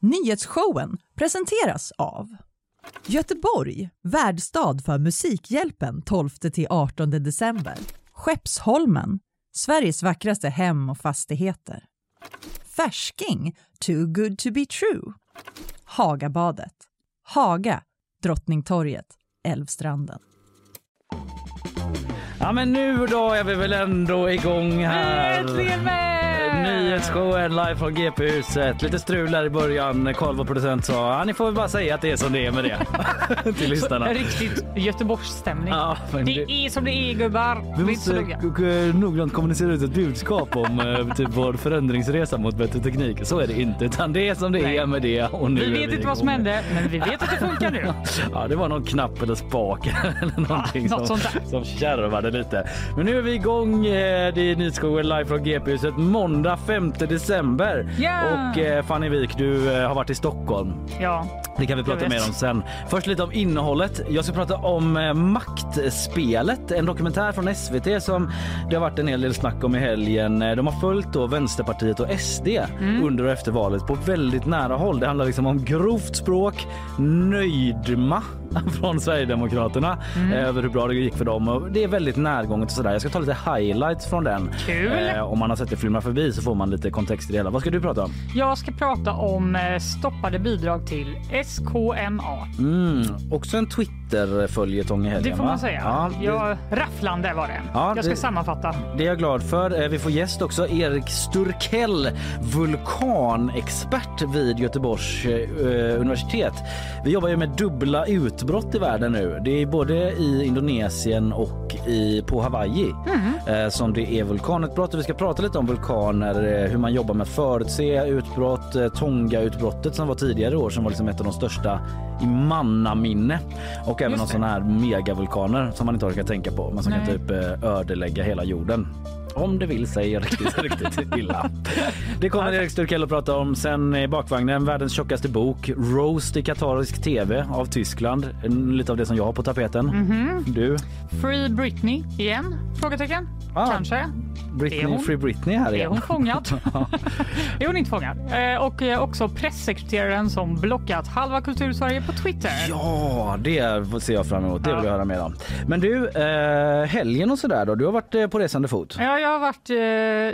Nyhetsshowen presenteras av Göteborg, värdstad för Musikhjälpen 12-18 december. Skeppsholmen, Sveriges vackraste hem och fastigheter. Färsking, too good to be true. Hagabadet, Haga, Drottningtorget, Älvstranden. Ja men nu då är vi väl ändå igång här. Äntligen med! Nyhetsshowen live från GP-huset. Lite strul där i början. Karl vår producent sa ja, ni får väl bara säga att det är som det är med det. Till lyssnarna. Riktigt Göteborgsstämning. Ja, det det- är som det är gubbar. Vi måste noggrant kommunicera ut ett budskap om eh, typ vår förändringsresa mot bättre teknik. Så är det inte, utan det är som det Nej. är med det. Och nu Vi vet inte vad som hände, men vi vet att det funkar nu. Ja, det var någon knapp eller spak eller någonting något som, sånt där. som kärvade lite. Men nu är vi igång. eh, Det är Nyhetsskogen live från GP-huset måndag 5 december. Ja! Och eh, Fanny Wik, du eh, har varit i Stockholm. Ja, Det kan vi prata mer om sen. Först lite om innehållet. Jag ska prata om eh, Maktspelet, en dokumentär från SVT som det har varit en hel del snack om i helgen. Eh, De har följt då Vänsterpartiet och SD Mm. under och efter valet på väldigt nära håll. Det handlar liksom om grovt språk, nöjdma från Sverigedemokraterna Mm. eh, över hur bra det gick för dem. Och det är väldigt närgånget och sådär. Jag ska ta lite highlights från den. Kul. Eh, om man har sett det flimra förbi så får man lite kontext i det hela. Vad ska du prata om? jag ska prata om eh, stoppade bidrag till SKMA. Mm, också en Twitter-följetong i helgen Det får va? man säga. Ja, det, Jag, rafflande var det. Ja, jag ska det- sammanfatta. det är jag glad för. Eh, Vi får gäst också. Erik Sturkell, vulkanexpert vid Göteborgs eh, universitet. Vi jobbar ju med dubbla utbrott i världen nu. Det är både i Indonesien och i, på Hawaii eh, som det är vulkanutbrott. Och vi ska prata lite om vulkaner, eh, hur man jobbar med att förutse utbrott. Eh, Tonga-utbrottet som var tidigare i år som var liksom ett av de största i mannaminne. Och även Just sån här megavulkaner som man inte orkar tänka på men som kan Nej. typ eh, ödelägga hela jorden. Om det vill sig riktigt, riktigt illa. Det kommer Erik Sturkell att prata om. Sen i bakvagnen, världens tjockaste bok. Roast i katarisk tv av Tyskland. Lite av det som jag har på tapeten. Mhm. Du? Free Britney igen? Frågetecken? Ah, Kanske. Är Britney, hon- Free Britney här Är igen. hon fångad? är hon inte fångad? Eh, och eh, också pressekreteraren som blockat halva kultursverige på Twitter. Ja, det ser jag fram emot. Det vill Ja. jag höra mer om. Men du, eh, helgen och sådär då? Du har varit på resande fot? Ja, jag har varit eh,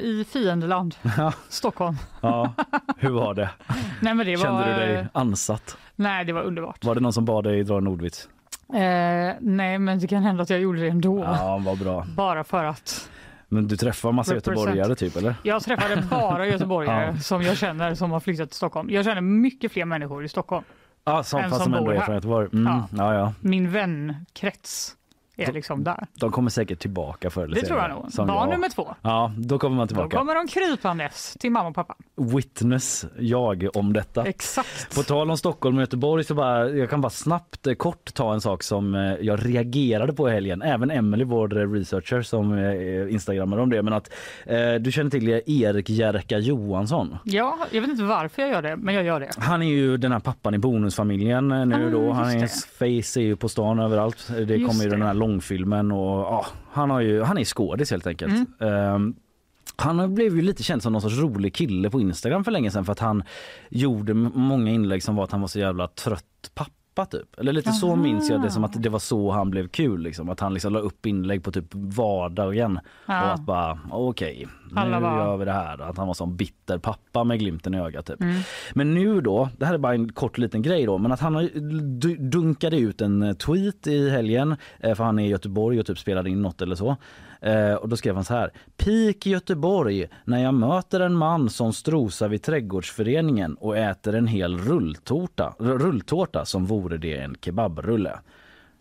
i fiendeland. Stockholm. ja. Hur var det? Nej, men det var, Kände du dig ansatt? Nej, det var underbart. Var det någon som bad dig dra en ordvits? Eh, nej, men det kan hända att jag gjorde det ändå. Ja, vad bra. Bara för att Men du träffar massa Represent. göteborgare typ eller? jag träffade bara göteborgare Ja. som jag känner som har flyttat till Stockholm. Jag känner mycket fler människor i Stockholm. Ja, som, En fast som som bor är här. Mm. Ja. Ja, Min vänkrets är liksom där. De kommer säkert tillbaka förr eller Det tror jag nog. som Barn jag. nummer två. Ja, då kommer man Då tillbaka. kommer de krypandes till mamma och pappa. Witness jag om detta. Exakt. På tal om Stockholm och Göteborg så bara, jag kan bara snabbt eh, kort ta en sak som eh, jag reagerade på i helgen. Även Emily, vår researcher som eh, instagrammade om det. Men att eh, du känner till Erik Jerka Johansson. Ja, jag vet inte varför jag gör det, men jag gör det. Han är ju den här pappan i Bonusfamiljen nu Ah, då. Han är, face är ju på stan överallt. Det Just kommer ju den här långfilmen och ja, han, har ju, han är skådis helt enkelt. Mm. Ehm, han blev ju lite känd som någon sorts rolig kille på Instagram för länge sedan för att han gjorde många inlägg som var att han var så jävla trött pappa typ. Eller lite så Aha. minns jag det som att det var så han blev kul liksom. Att han liksom la upp inlägg på typ vardagen Ja. och att bara okej Alla nu bara- gör vi det här. Att han var som bitter pappa med glimten i ögat typ. Mm. Men nu då, det här är bara en kort liten grej då, men att han dunkade ut en eh, tweet i helgen eh, för han är i Göteborg och typ spelade in något eller så. Eh, och då skrev han så här. Peak Göteborg när jag möter en man som strosar vid trädgårdsföreningen och äter en hel rulltårta, rulltårta som vore det en kebabrulle.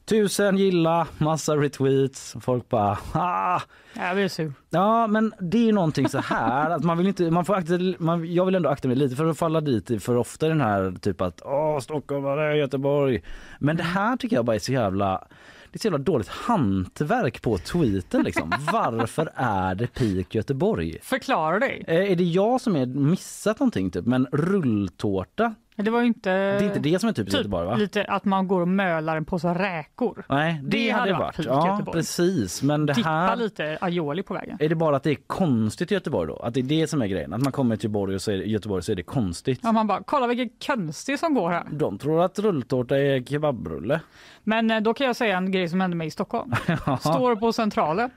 Tusen gilla, massa retweets, folk bara ah, Jag blir sur. Ja, men det är någonting så här att man vill inte, man får akta, man, jag vill ändå akta mig lite för att falla dit för ofta den här typ att åh Stockholm, är Göteborg. Men det här tycker jag bara är så jävla det är så jävla dåligt hantverk på tweeten liksom. Varför är det peak Göteborg? Förklara dig. Eh, Är det jag som är missat någonting typ? Men rulltårta Det var inte... Det är inte det som är typiskt typ Göteborg va? lite att man går och mölar en påse räkor. Nej, det, Det hade hade det varit varit. Ja, Göteborg. precis. Men det Dippa här... lite aioli på vägen. Är det bara att det är konstigt i Göteborg då? Att det är det som är grejen? Att man kommer till Göteborg och så är Göteborg så är det konstigt? Ja, man bara, kolla vilken konstig som går här. De tror att rulltårta är kebabrulle. Men eh, då kan jag säga en grej som hände mig i Stockholm. Står på Centralen,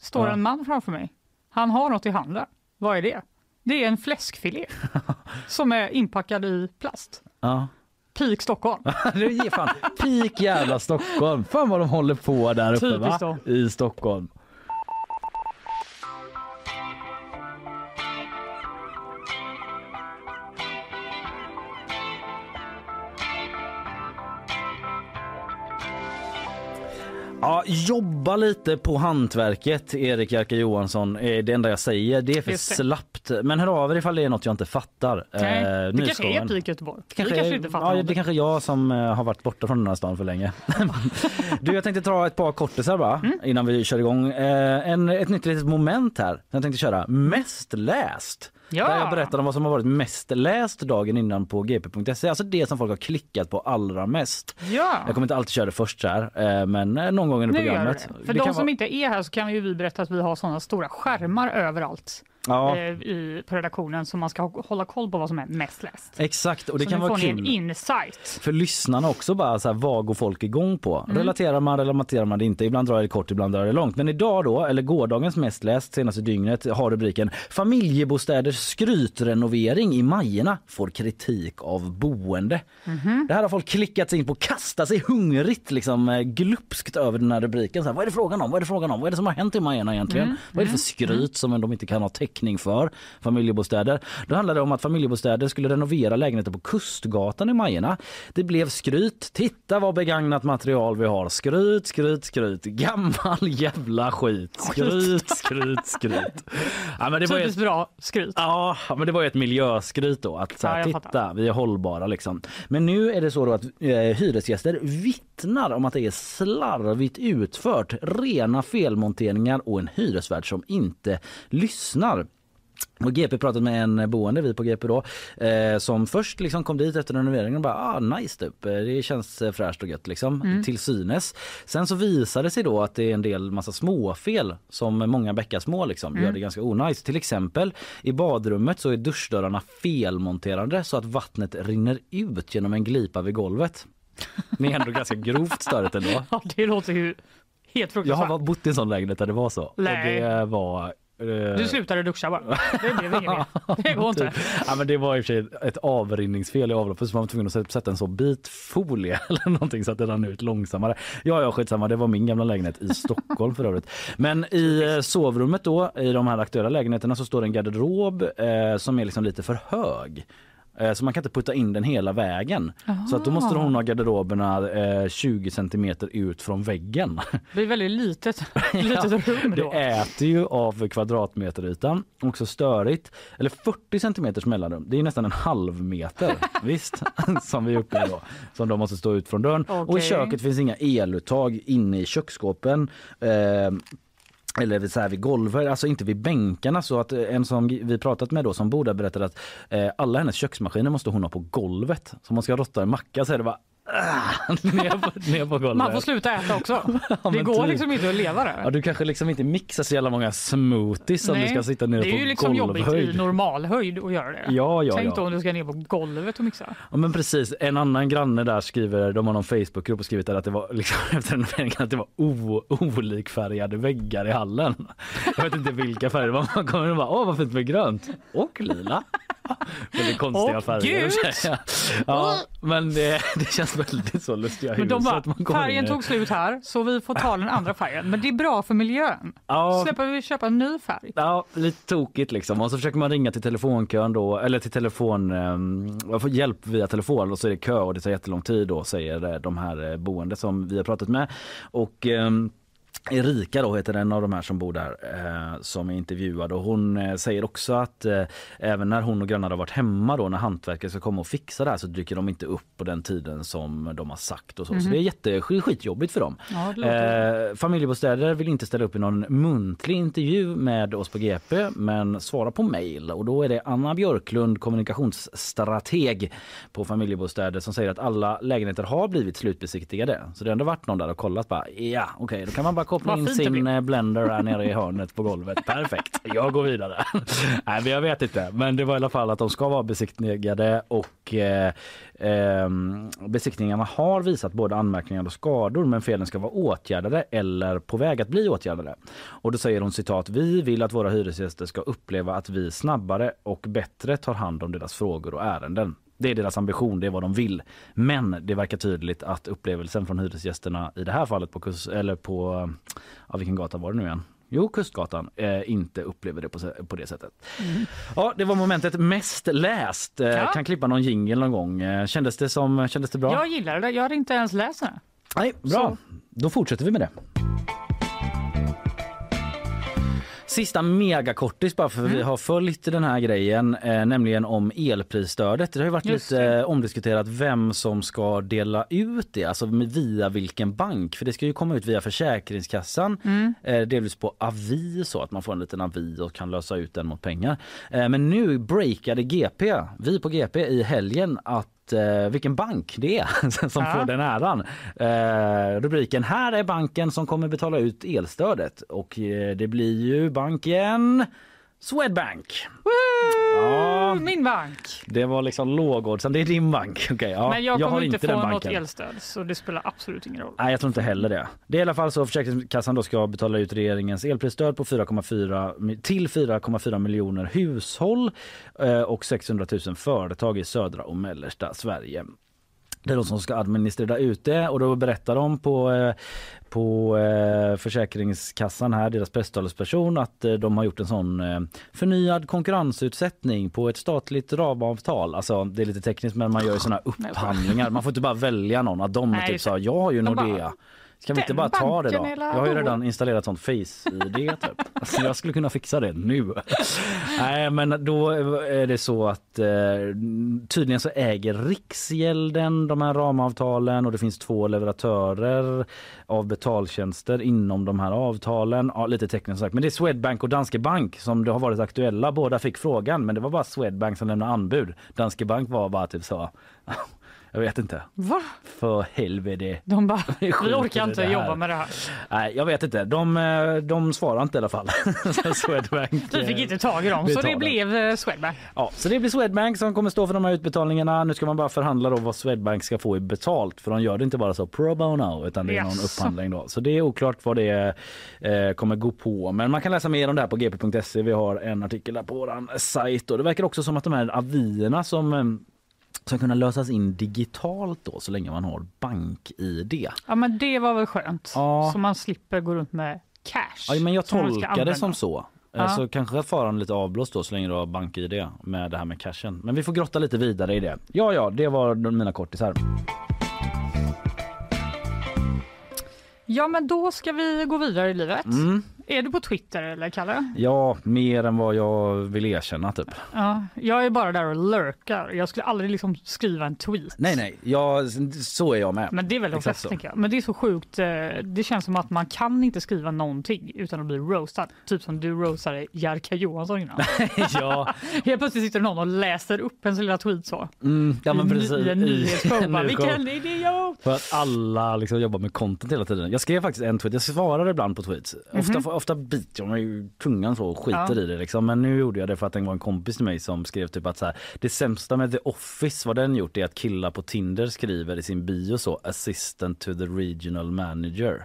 står Ja. en man framför mig. Han har något i handen. Vad är det? Det är en fläskfilé som är inpackad i plast. Ja. Peak Stockholm. det ger fan peak jävla Stockholm. Fan vad de håller på där uppe Typiskt va? då. I Stockholm. Ja, jobba lite på hantverket, Erik Jerka Johansson. är Det enda jag säger. Det är för Just det. slappt. Men hör av er ifall det är något jag inte fattar. Nej, Eh, det kanske är Nyskolan. Peak Göteborg. Det kanske, Vi kanske inte fattar ja, någonting. det kanske är jag som eh, har varit borta från den här stan för länge. du, jag tänkte dra ett par kortisar bara Mm. innan vi kör igång. Eh, en, ett nytt litet moment här. Jag tänkte köra mest läst. Ja. Där jag berättar om vad som har varit mest läst dagen innan på gp.se. Alltså det som folk har klickat på allra mest. Ja. Jag kommer inte alltid köra det först så här, eh, men eh, någon gång under Nu programmet. För Det de som vara- inte är här så kan vi berätta att vi har sådana stora skärmar överallt Ja, eh, i, på redaktionen så man ska hå- hålla koll på vad som är mest läst. exakt. Och det så kan vara kul. insight. för lyssnarna också bara så här, vad går folk igång på? Mm. Relaterar man, relaterar man det inte? Ibland drar det kort, ibland drar det långt. Men idag då, eller gårdagens mest läst senaste dygnet har rubriken Familjebostäders skrytrenovering i Majerna får kritik av boende. Mhm. Det här har folk klickat sig in på, kastat sig hungrigt liksom eh, glupskt över den här rubriken. Så här, vad är det frågan om? Vad är det frågan om? Vad är det som har hänt i Majerna egentligen? Mm. Vad är det för skryt som de inte kan ha täckning för? Familjebostäder. Då handlar det om att familjebostäder skulle renovera lägenheter på Kustgatan i Majerna. Det blev skryt. Titta vad begagnat material vi har. Skryt, skryt, skryt. Gammal jävla skit. Skryt, skryt, skryt. Ja, men det var ju Typiskt bra skryt. Ja, men det var ju ett miljöskryt då. Att så Ja, här, jag titta, fattar. vi är hållbara liksom. Men nu är det så att eh, hyresgäster vittnar om att det är slarvigt utfört. Rena felmonteringar och en hyresvärd som inte lyssnar. Och GP pratat med en boende, vi på GP då, eh, som först liksom kom dit efter renoveringen och bara ah, nice typ. Eh, Det känns eh, fräscht och gött liksom, till synes. Sen så visade det sig då att det är en del massa småfel som många bäckar små liksom gör det ganska onajs. Till exempel i badrummet så är duschdörrarna felmonterade så att vattnet rinner ut genom en glipa vid golvet. Det är ändå ganska grovt störigt ändå. Ja, det låter ju helt Jag fruktansvärt. har bott i en sån lägenhet där det var så. Nej. Och det var Du slutade duscha bara. Det blev inget mer. Det går inte. Ja, men det var i och för sig ett avrinningsfel i avloppet så man var tvungen att sätta- sätta en så bit folie eller någonting så att det rann ut långsammare. Ja, ja, skitsamma. Det var min gamla lägenhet i Stockholm för övrigt. Men i eh, sovrummet då, i de här aktuella lägenheterna så står det en garderob eh, som är liksom lite för hög. Eh, Så man kan inte putta in den hela vägen. Så att då måste hon ha garderoberna eh, 20 centimeter ut från väggen. Det blir väldigt litet, litet rum då. Det äter ju av kvadratmeterytan. Också störigt. Eller 40 centimeters mellanrum. Det är nästan en halv meter. visst, som vi är uppe i då. Som de måste stå ut från dörren. Och i köket finns inga eluttag inne i köksskåpen. Eh, eller vid- så här vid golvet, alltså inte vid bänkarna. Så att eh, en som vi pratat med då som bor där berättade att eh, alla hennes köksmaskiner måste hon ha på golvet. Så om man ska rotta en macka så är det bara ner, på, ner på golvet. Man får sluta äta också. Det men går typ. liksom inte att leva där. Ja, du kanske liksom inte mixar så jävla många smoothies om du ska sitta nere det är på ju liksom jobbigt golvhöjd. i normalhöjd att göra det. Ja, ja, Tänk ja. då om du ska ner på golvet och mixa. Ja, men precis. En annan granne där skriver, de har någon Facebookgrupp och skrivit att det var liksom, efter renoveringen att det var o, olikfärgade väggar i hallen. Jag vet inte vilka färger det var. Man kommer och bara, åh vad fint med grönt och lila. Väldigt konstiga Och färger. gult. Ja, men det, det känns väldigt så lustiga Men de bara, att man kommer färgen tog slut här så vi får ta den andra färgen. Men det är bra för miljön. Ja, Släpper vi köpa en ny färg. Ja, lite tokigt liksom. Och så försöker man ringa till telefonkön då, eller till telefon, få hjälp via telefon och så är det kö och det tar jättelång tid då säger eh, de här eh, boende som vi har pratat med. Och ehm, Erika då heter en av de här som bor där eh, som är intervjuad och hon eh, säger också att eh, även när hon och grannar har varit hemma då när hantverkare ska komma och fixa det här så dyker de inte upp på den tiden som de har sagt och så. Så det är jätte skitjobbigt för dem. Ja, Eh, familjebostäder vill inte ställa upp i någon muntlig intervju med oss på GP men svara på mejl och då är det Anna Björklund, kommunikationsstrateg på familjebostäder som säger att alla lägenheter har blivit slutbesiktigade. Så det har ändå varit någon där och kollat bara ja okej då kan man bara koppla in sin eh, blender här nere i hörnet på golvet. Perfekt, jag går vidare. Nej men jag vet inte men det var i alla fall att de ska vara besiktigade och eh, ehm, besiktningarna har visat både anmärkningar och skador men felen ska vara åtgärdade eller på väg att bli åtgärdade. Och då säger hon citat, vi vill att våra hyresgäster ska uppleva att vi snabbare och bättre tar hand om deras frågor och ärenden. Det är deras ambition, det är vad de vill. Men det verkar tydligt att upplevelsen från hyresgästerna i det här fallet på, kust, eller på ja, vilken gata var det nu igen? Jo, Kustgatan eh, inte upplever det på, på det sättet. Ja, det var momentet mest läst. Eh, Ja. Kan klippa någon jingle någon gång. Eh, kändes, det som, kändes det bra? Jag gillar det. Jag hade inte ens läst den. Nej, bra. Då fortsätter vi med det. Sista megakortis bara för vi Mm. har följt den här grejen, eh, nämligen om elprisstödet. Det har ju varit Just lite det. eh, omdiskuterat vem som ska dela ut det, alltså via vilken bank. För det ska ju komma ut via Försäkringskassan, Mm. eh, delvis på avi så att man får en liten avi och kan lösa ut den mot pengar. Eh, men nu breakade GP, vi på GP i helgen att eh, vilken bank det är som Ja. får den äran. Eh, rubriken Här är banken som kommer betala ut elstödet och eh, det blir ju banken Swedbank. Min bank. det var liksom lågoddsaren. Det är din bank. Okej, ja, Men jag har kommer inte inte få något elstöd så det spelar absolut ingen roll. Nej, jag tror inte heller det. Det är i alla fall så att Försäkringskassan då ska betala ut regeringens elprisstöd på 4,4 mi- till 4,4 miljoner hushåll eh, och 600 000 företag i södra och mellersta Sverige. Det är de som ska administrera ut det och då berättar de på, eh, på eh, Försäkringskassan här, deras presstalesperson, att eh, de har gjort en sån förnyad konkurrensutsättning på ett statligt ramavtal. Alltså det är lite tekniskt men man gör ju såna upphandlingar. Man får inte bara välja någon. Att de Nej, typ sa jag har ju De bara, Ska vi inte "Den bara ta det då? Jag har ju då?" redan installerat sånt face-id typ. Alltså, jag skulle kunna fixa det nu. Nej men då är det så att eh, tydligen så äger Riksgälden de här ramavtalen och det finns två leverantörer av betaltjänster inom de här avtalen. Ja, lite tekniskt sagt. Men det är Swedbank och Danske Bank som det har varit aktuella. Båda fick frågan men det var bara Swedbank som lämnade anbud. Danske Bank var bara typ så jag vet inte. Va? För helvete. De bara, Vi orkar inte det här." jobba med det här. Nej, jag vet inte. De, eh, de svarar inte i alla fall. Swedbank, Vi fick eh, inte tag i dem vi så det blev eh, Swedbank. Ja, så det blir Swedbank som kommer stå för de här utbetalningarna. Nu ska man bara förhandla då vad Swedbank ska få i betalt för de gör det inte bara så pro bono utan det är någon Jaså. upphandling då. Så det är oklart vad det eh, kommer gå på. Men man kan läsa mer om det här på gp.se. Vi har en artikel där på våran sajt och det verkar också som att de här avierna som som kunna lösas in digitalt då så länge man har bank-id. Ja men det var väl skönt. Ja. Så man slipper gå runt med cash. Ja, men jag ska tolkar det som så. Ja. Så kanske att faran är lite avblåst då så länge du har bank-id med det här med cashen. Men vi får grotta lite vidare i det. Ja, ja, det var mina kortisar. Ja men då ska vi gå vidare i livet. Mm. Är du på Twitter eller Kalle? Ja, mer än vad jag vill erkänna typ. Ja, jag är bara där och lurkar. Jag skulle aldrig liksom skriva en tweet. Nej, nej, ja, så är jag med. Men det är väl de flesta tänker jag. Men det är så sjukt. eh, Det känns som att man kan inte skriva någonting utan att bli roastad. Typ som du roastade Jerka Johansson innan. ja, Helt plötsligt sitter någon och läser upp ens lilla tweet så. mm, ja, men I, precis. I en nyhetsshow. Vilken idiot! För att alla liksom jobbar med content hela tiden. Jag skrev faktiskt en tweet, jag svarar ibland på tweets. Ofta, ofta biter jag mig i tungan så och skiter. Ja. i det liksom. Men nu gjorde jag det för att det var en kompis till mig som skrev typ att så här, det sämsta med The Office, vad den gjort är att killar på Tinder skriver i sin bio så assistant to the regional manager.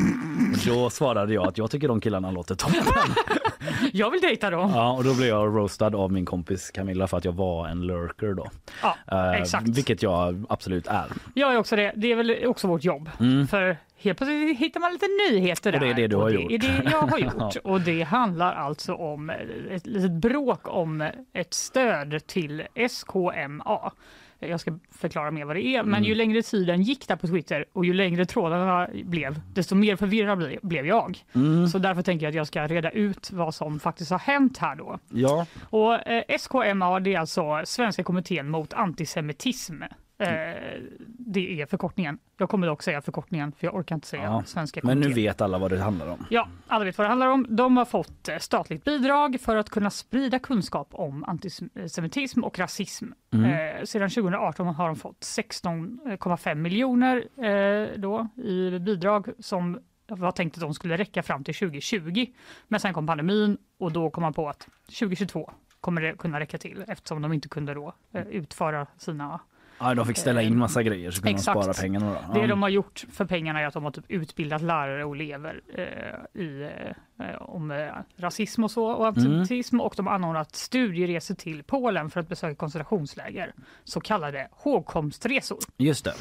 Och då svarade jag att jag tycker de killarna låter toppen. Jag vill dejta dem. Ja, och då blev jag roastad av min kompis Camilla för att jag var en lurker då. Ja, Eh, exakt. Vilket jag absolut är. Jag är också det. Det är väl också vårt jobb. För helt plötsligt hittar man lite nyheter där. Mm. Och det är det du har gjort. Det är det jag har gjort. Och det handlar alltså om ett litet bråk om ett stöd till SKMA. Jag ska förklara mer vad det är, men Mm. ju längre tiden gick där på Twitter och ju längre trådarna blev, desto mer förvirrad ble- blev jag. Mm. Så därför tänker jag att jag ska reda ut vad som faktiskt har hänt här då. Ja, Och eh, SKMA det är alltså Svenska kommittén mot antisemitism. Eh, det är förkortningen. Jag kommer dock säga förkortningen för jag orkar inte säga Ja, Svenska men kommittén. nu vet alla vad det handlar om. Ja, alla vet vad det handlar om. De har fått eh, statligt bidrag för att kunna sprida kunskap om antisemitism och rasism. Eh, sedan 2018 har de fått 16,5 miljoner eh, då i bidrag som var tänkt att de skulle räcka fram till 2020. Men sen kom pandemin och då kom man på att 2022 kommer det kunna räcka till eftersom de inte kunde då eh, utföra sina Ja, de fick ställa in massa grejer så kunde exakt. de spara pengarna. Då. det Ja. de har gjort för pengarna är att de har typ utbildat lärare och elever eh, i, eh, om eh, rasism och så och antisemitism och de har anordnat studieresor till Polen för att besöka koncentrationsläger, så kallade hågkomstresor. Just det.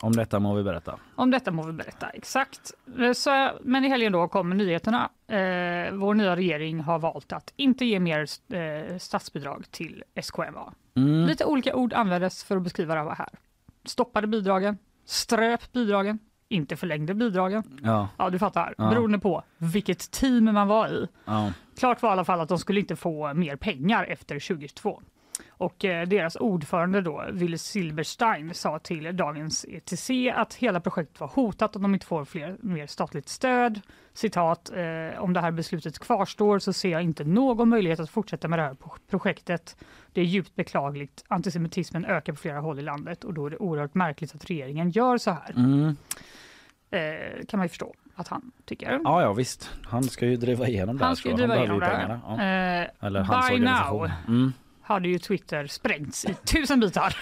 Om detta må vi berätta. Om detta må vi berätta exakt. Så, men i helgen då kommer nyheterna. Eh, vår nya regering har valt att inte ge mer eh, statsbidrag till SKMA. Mm. Lite olika ord användes för att beskriva det här. Stoppade bidragen, ströp bidragen, inte förlängde bidragen. Ja, Ja, du fattar. Ja. Beroende på vilket team man var i. ja. Klart var i alla fall att de skulle inte få mer pengar efter 2022. Och eh, deras ordförande då, Ville Silberstein, sa till Dagens ETC att hela projektet var hotat om de inte får fler, mer statligt stöd. Citat, eh, om det här beslutet kvarstår så ser jag inte någon möjlighet att fortsätta med det här pro- projektet. Det är djupt beklagligt. Antisemitismen ökar på flera håll i landet och då är det oerhört märkligt att regeringen gör så här. Mm. Eh, kan man ju förstå att han tycker. ja, ja visst. Han ska ju driva igenom det här. Han ska ju driva igenom det. Ja. Eh, Eller hans by now Mm. Hade ju Twitter sprängts i tusen bitar.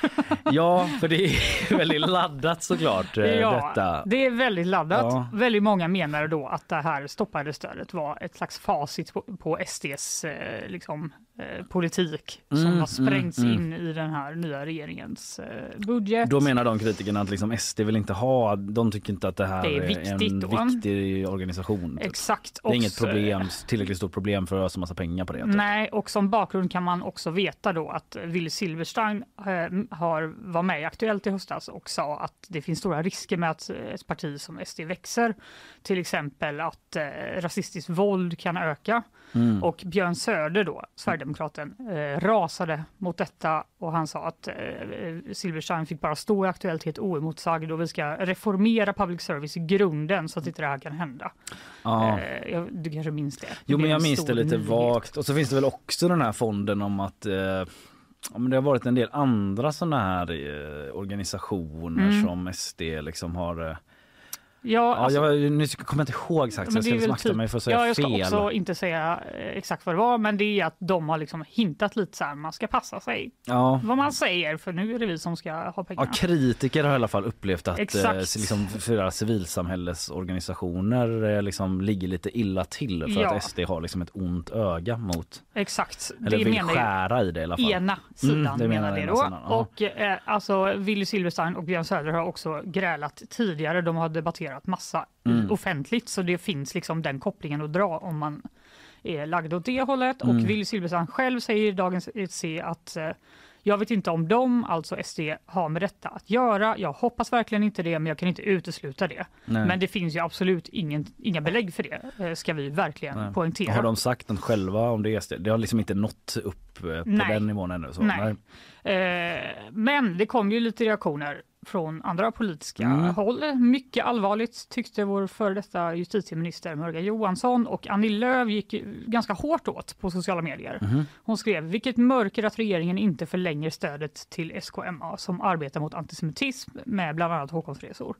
Ja, för det är väldigt laddat såklart eh, ja, detta. det är väldigt laddat. Ja. Väldigt många menar då att det här stoppade stödet var ett slags facit på, på SDs eh, liksom, eh, politik som Mm, har sprängts mm, in i den här nya regeringens eh, budget. Då menar de kritikerna att liksom SD vill inte ha, de tycker inte att det här Det är är, en då. viktig organisation. typ. Exakt. Det är inget problem, tillräckligt stort problem för att ösa massa pengar på det. Typ. Nej, och som bakgrund kan man också veta då att Ville Silverstein eh, har, var med i Aktuellt i höstas och sa att det finns stora risker med att eh, ett parti som SD växer. Till exempel att eh, rasistiskt våld kan öka. Mm. Och Björn Söder då, Sverigedemokraten, eh, rasade mot detta och han sa att eh, Silverstein fick bara stå i Aktuellt helt oemotsagd och vi ska reformera public service i grunden så att inte det här kan hända. Ja. Eh, jag, du kanske minns det? Det Jo men blev jag minns det lite nyhet. vagt och så finns det väl också den här fonden om att eh, ja, men det har varit en del andra sådana här eh, organisationer Mm. som SD liksom har Ja, Ja, alltså, jag, nu kommer jag inte ihåg exakt så jag ska väl liksom akta typ- mig för att säga ja, jag ska fel. också inte säga eh, exakt vad det var, men det är att de har liksom hintat lite så här, man ska passa sig Ja. vad man säger, för nu är det vi som ska ha Ja, pengarna. kritiker har i alla fall upplevt att eh, liksom, flera civilsamhällesorganisationer eh, liksom, ligger lite illa till för Ja. att SD har liksom, ett ont öga mot, Exakt, eller det vill menar skära i det i alla fall. ena sidan Mm, det menar menar det då. sidan, ja. Och eh, alltså Willy Silverstein och Björn Söder har också grälat tidigare. De har debatterat massa Mm. offentligt så det finns liksom den kopplingen att dra om man är lagd åt det hållet. Mm. Och Willy Silverstein själv säger i Dagens ETC att eh, jag vet inte om de, alltså SD, har med detta att göra. Jag hoppas verkligen inte det, men jag kan inte utesluta det. Nej. Men det finns ju absolut ingen, inga belägg för det, eh, ska vi verkligen Nej. poängtera. Har de sagt något själva om det? SD? Det har liksom inte nått upp eh, på Nej. den nivån ännu. Så. Nej. Eh, men det kom ju lite reaktioner från andra politiska Mm. håll. Mycket allvarligt tyckte vår före detta justitieminister Morgan Johansson och Annie Lööf gick ganska hårt åt på sociala medier. Mhm. Hon skrev vilket mörker att regeringen inte förlänger stödet till SKMA som arbetar mot antisemitism med bland annat Håkonsresor.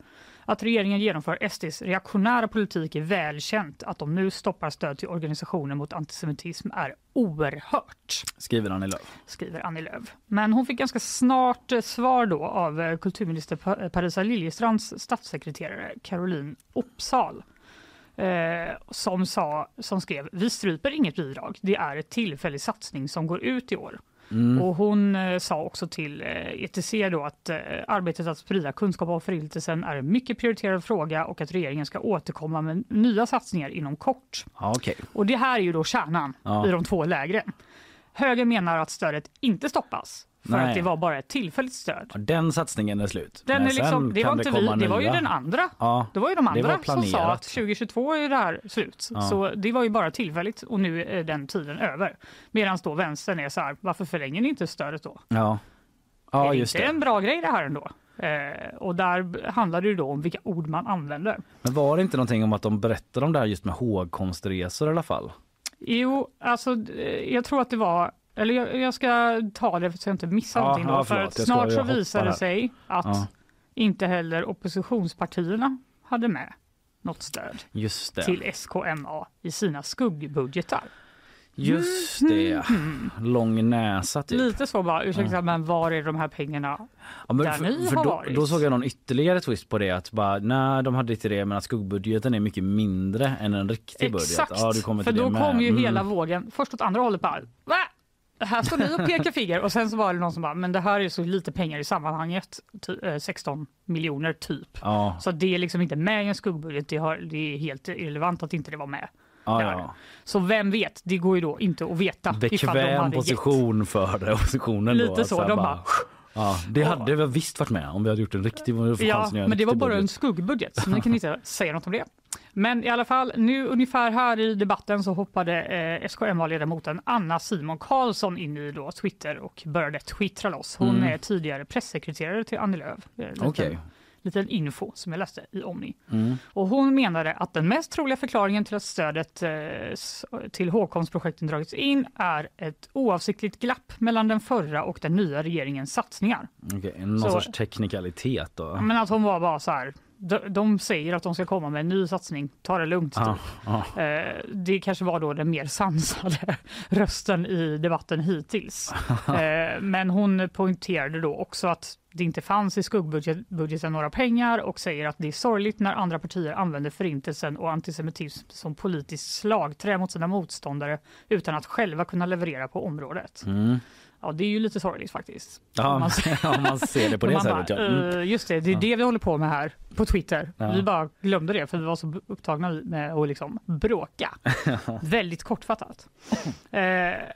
Att regeringen genomför SDs reaktionära politik är välkänt. Att de nu stoppar stöd till organisationer mot antisemitism är oerhört Skriver Annie Lööf. skriver Annie Lööf. Men hon fick ganska snart eh, svar då av eh, kulturminister Pa- Parisa Liljestrands statssekreterare Caroline Opsal. eh, som, sa, som skrev vi stryper inget bidrag, det är ett tillfällig satsning som går ut i år. Mm. Och hon eh, sa också till eh, ETC då att eh, arbetet att sprida kunskap om Förintelsen är en mycket prioriterad fråga och att regeringen ska återkomma med nya satsningar inom kort. Ja, okej. Och det här är ju då kärnan Ja. i de två lägren. Höger menar att stödet inte stoppas för Nej. att det var bara ett tillfälligt stöd. Ja, Den satsningen är slut. Den Men är liksom, det var inte komma vi, det var ju nya. den andra. Ja, Det var ju de Det andra som sa att 2022 är det här slut. Ja. Så det var ju bara tillfälligt och nu är den tiden över. Medan då vänstern är så här, varför förlänger ni inte stödet då? ja. är ja det just inte det. en bra grej det här ändå? Eh, och där handlar det då om vilka ord man använder. Men var det inte någonting om att de berättade om det här just med hågkomstresor i alla fall? Jo, alltså eh, jag tror att det var eller jag, jag ska ta det så jag inte missar Ja, någonting. Då, ja, för förlåt. snart så visar det sig att Ja. inte heller oppositionspartierna hade med något stöd till SKMA i sina skuggbudgetar. Just det. Lång näsa typ. Lite så bara, ursäkta men var är de här pengarna? Ja, där för, ni för har då, varit. då såg jag någon ytterligare twist på det att bara, nej de hade inte det men att skuggbudgeten är mycket mindre än en riktig Exakt, budget. Ja, du kommer för då kom ju Mm. hela vågen, först åt andra hållet bara, va? Här står ni och pekar finger och sen så var det någon som bara, men det här är så lite pengar i sammanhanget, ty, eh, 16 miljoner typ. Ja, Så det är liksom inte med i en skuggbudget, det, har, det är helt irrelevant att inte det var med. ja, där. ja. Så vem vet, det går ju då inte att veta. de Bekväm position för oppositionen Lite då. så, de bara- Ja, det Ja. hade vi visst varit med om vi hade gjort en riktig gett. Ja, en men det var bara en budget. skuggbudget, så ni kan inte säga något om det. Men i alla fall, nu ungefär här i debatten så hoppade eh, SKMA-ledamoten Anna Simon Karlsson in i då Twitter och började twittra loss. Hon Mm. är tidigare pressekreterare till Annie Lööf. Är en liten, info som jag läste i Omni. Mm. Och hon menade att den mest troliga förklaringen till att stödet eh, till hågkomstprojekten dragits in är ett oavsiktligt glapp mellan den förra och den nya regeringens satsningar. Okej, någon Så- sorts teknikalitet då. Men att hon var bara så här, de, de säger att de ska komma med en ny satsning, ta det lugnt. Ja. Eh, det kanske var då den mer sansade rösten i debatten hittills. Eh, men hon poängterade då också att det inte fanns i skuggbudgeten några pengar och säger att det är sorgligt när andra partier använder förintelsen och antisemitism som politiskt slagträ mot sina motståndare utan att själva kunna leverera på området. Mm. Ja, det är ju lite sorgligt faktiskt. Ja, Om man om man ser det på det sättet. bara, ja. Mm. "Eh, just det, det är Ja. det vi håller på med här på Twitter. Ja. Vi bara glömde det för vi var så upptagna med att liksom bråka. Väldigt kortfattat. Eh,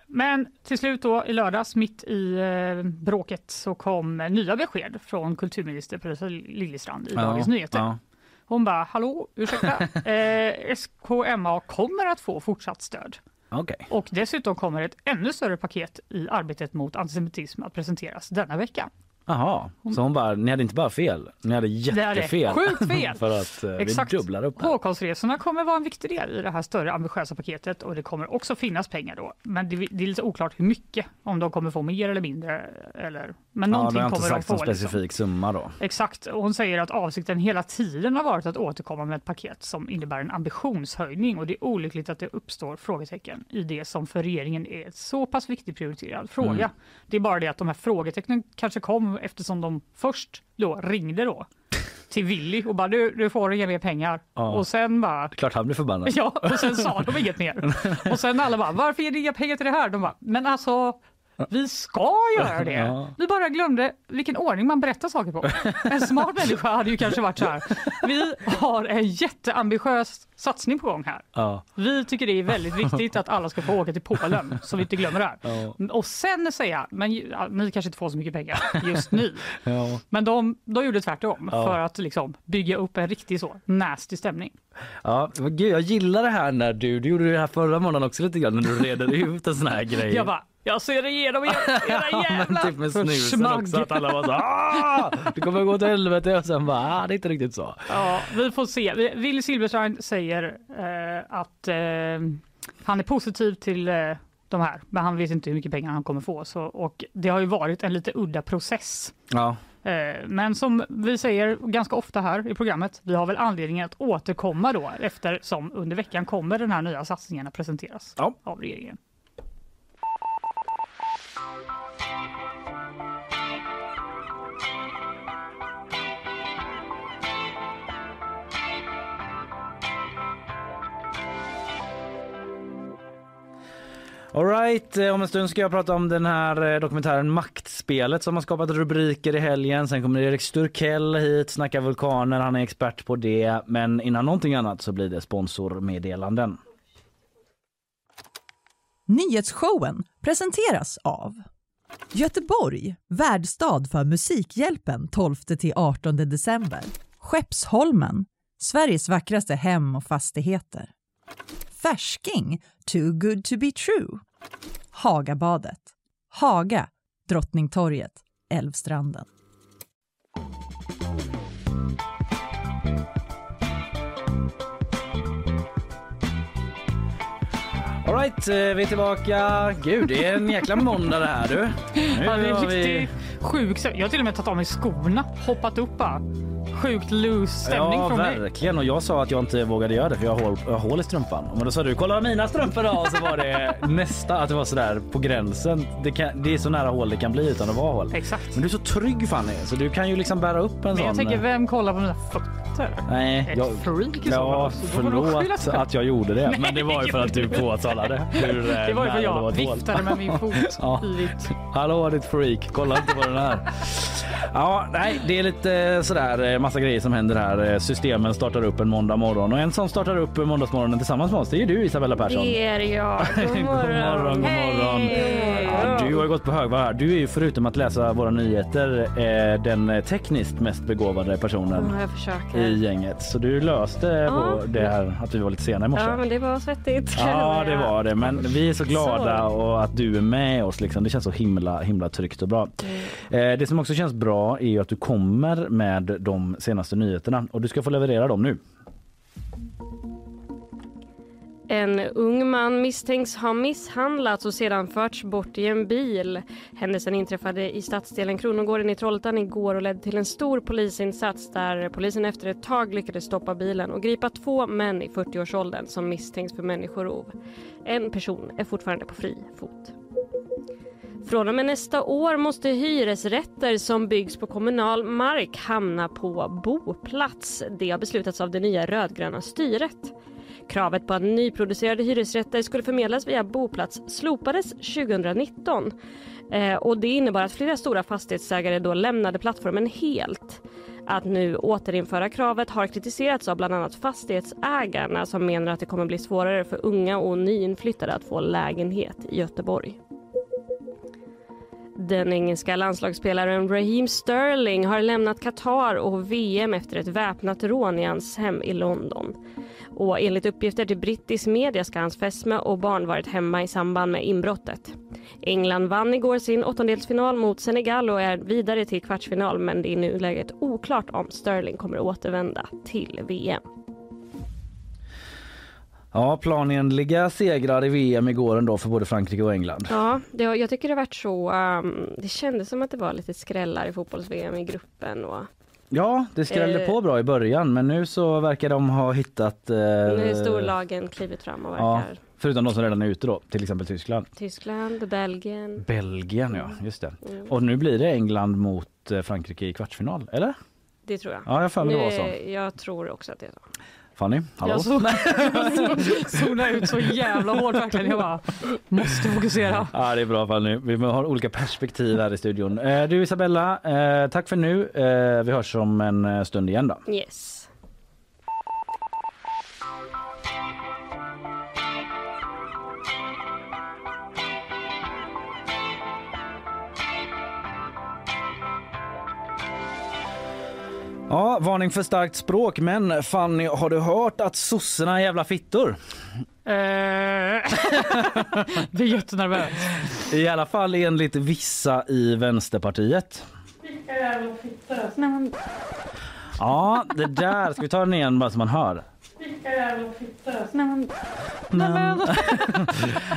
men till slut då i lördags mitt i eh, bråket så kom nya besked från kulturminister Parisa Liljestrand i Dagens Nyheter. Ja. Hon bara, hallå, ursäkta, eh, SKMA kommer att få fortsatt stöd. Okay. Och dessutom kommer ett ännu större paket i arbetet mot antisemitism att presenteras denna vecka. Jaha, så hon bara, ni hade inte bara fel, ni hade jättefel. sjukt fel. För att eh, Exakt. vi dubblar upp det. Hågkomstresorna kommer vara en viktig del i det här större ambitiösa paketet och det kommer också finnas pengar då. Men det, det är lite oklart hur mycket, om de kommer få mer eller mindre. Eller, men Ja, någonting det inte kommer de sagt få. någon specifik Liksom. summa då. Exakt, och hon säger att avsikten hela tiden har varit att återkomma med ett paket som innebär en ambitionshöjning och det är olyckligt att det uppstår frågetecken i det som för regeringen är en så pass viktig prioriterad fråga. Mm. Det är bara det att de här frågetecknen kanske kom eftersom de först då ringde då till Willy och bara du, du får inga mer pengar Ja. och sen bara Klart han blir förbannad. Ja, och sen sa de inget mer. Och sen alla bara, varför ger ni inga pengar till det här? De bara, men alltså, vi ska göra det. Ja. Vi bara glömde vilken ordning man berättar saker på. En smart människa hade ju kanske varit så här, vi har en jätteambitiös satsning på gång här. Ja. Vi tycker det är väldigt viktigt att alla ska få åka till Polen, så vi inte glömmer det här. Ja. Och sen säga, men ni kanske inte får så mycket pengar just nu. Men de, de gjorde tvärtom för att liksom bygga upp en riktig så nasty stämning. Ja, gud, jag gillar det här när du, du gjorde det här förra månaden också lite grann när du reder ut en sån här grej. Jag bara, jag ser igenom er, era men jävla typ med snusen också att alla var så ah, det kommer gå till helvete och sen bara ah, det är inte riktigt så. Ja, vi får se. Willy Silberstein säger eh, att eh, han är positiv till eh, de här, men han vet inte hur mycket pengar han kommer få. Så, och det har ju varit en lite udda process. Ja, Eh, men som vi säger ganska ofta här i programmet, vi har väl anledning att återkomma då eftersom under veckan kommer den här nya satsningen att presenteras Ja. av regeringen. Alright, eh, om en stund ska jag prata om den här eh, dokumentären Maktspelet som har skapat rubriker i helgen. Sen kommer Erik Sturkell hit, snacka vulkaner, han är expert på det. Men innan någonting annat så blir det sponsormeddelanden. Nyhetsshowen presenteras av Göteborg, värdstad för Musikhjälpen 12-18 december. Skeppsholmen, Sveriges vackraste hem och fastigheter. Färsking, too good to be true. Hagabadet. Haga, Drottningtorget, Älvstranden. Alright, eh, vi är tillbaka. Gud, det är en jäkla måndag det här du. Nu Ja, det är har vi- riktigt sjukt. Jag har till och med tagit av mig skorna, hoppat upp bara. Sjukt loose stämning Ja, från mig. verkligen. Och jag sa att jag inte vågade göra det för jag har hål, jag har hål i strumpan. Men då sa du kolla mina strumpor då. Och så var det nästa att det var sådär på gränsen. Det, kan, det är så nära hål det kan bli utan att vara hål. Exakt. Men du är så trygg Fanny så du kan ju liksom bära upp en Men sån. jag tänker, vem kollar på mina fötter? Nej, Ett jag, freak i så ja, förlåt att jag gjorde det. Men det var ju för att du påtalade. Hur, eh, Det var ju för jag viftade med min fot Ja. Hallå ditt freak, kolla inte på den här. Ja, nej, det är lite eh, sådär eh, massa grejer som händer här. Eh, Systemen startar upp en måndag morgon och en som startar upp måndagsmorgonen tillsammans med oss, det är ju du Isabella Persson. Det är jag. God God morgon. morgon, god morgon. Hej. Ja, du har ju gått på högvarv här. Du är ju förutom att läsa våra nyheter eh, den eh, tekniskt mest begåvade personen försöker. i gänget. Så du löste Ja. det här att vi var lite sena i morse. Ja, men det var svettigt. Ja, det var det. Men vi är så glada och att du är med oss. Liksom. Det känns så himla, himla tryggt och bra. Eh, det som också känns bra är ju att du kommer med de senaste nyheterna och du ska få leverera dem nu. En ung man misstänks ha misshandlats och sedan förts bort i en bil. Händelsen inträffade i stadsdelen Kronogården i Trollhättan igår och ledde till en stor polisinsats där polisen efter ett tag lyckades stoppa bilen och gripa två män i 40-årsåldern som misstänks för människorov. En person är fortfarande på fri fot. Från och med nästa år måste hyresrätter som byggs på kommunal mark hamna på boplats. Det har beslutats av det nya rödgröna styret. Kravet på att nyproducerade hyresrätter skulle förmedlas via boplats slopades 2019. Eh, och det innebar att flera stora fastighetsägare då lämnade plattformen helt. Att nu återinföra kravet har kritiserats av bland annat fastighetsägarna som menar att det kommer bli svårare för unga och nyinflyttade att få lägenhet i Göteborg. Den engelska landslagsspelaren Raheem Sterling har lämnat Qatar och VM efter ett väpnat rån i hans hem i London. Och enligt uppgifter till brittisk media ska hans fästmö och barn varit hemma i samband med inbrottet. England vann igår sin åttondelsfinal mot Senegal och är vidare till kvartsfinal men det är i nuläget oklart om Sterling kommer återvända till VM. Ja, planenliga segrar i VM igår ändå för både Frankrike och England. Ja, det, jag tycker det varit så. Um, det kändes som att det var lite skrällar i fotbolls-VM i gruppen. Och Ja, det skrällde Eh. på bra i början men nu så verkar de ha hittat... Eh, nu är storlagen klivit fram och ja, verkar förutom de som redan är ute då, till exempel Tyskland. Tyskland, Belgien. Belgien ja, just det. Mm. Och nu blir det England mot eh, Frankrike i kvartsfinal, eller? Det tror jag. Ja, jag mig det var så. Nu, jag tror också att det är så. Fanny, hallå? Jag zonade ut så jävla hårt verkligen. Jag bara måste fokusera. Ja, det är bra Fanny. Vi har olika perspektiv här i studion. Eh, Du Isabella, eh, tack för nu. Eh, vi hörs om en stund igen då. Yes. Ja, varning för starkt språk. Men Fanny, har du hört att sossarna är jävla fittor? Eh, blir jättenervös. I alla fall enligt vissa i Vänsterpartiet. Nej, men, Ja, det där. Ska vi ta den igen bara så man hör? Nej, men, nej, men.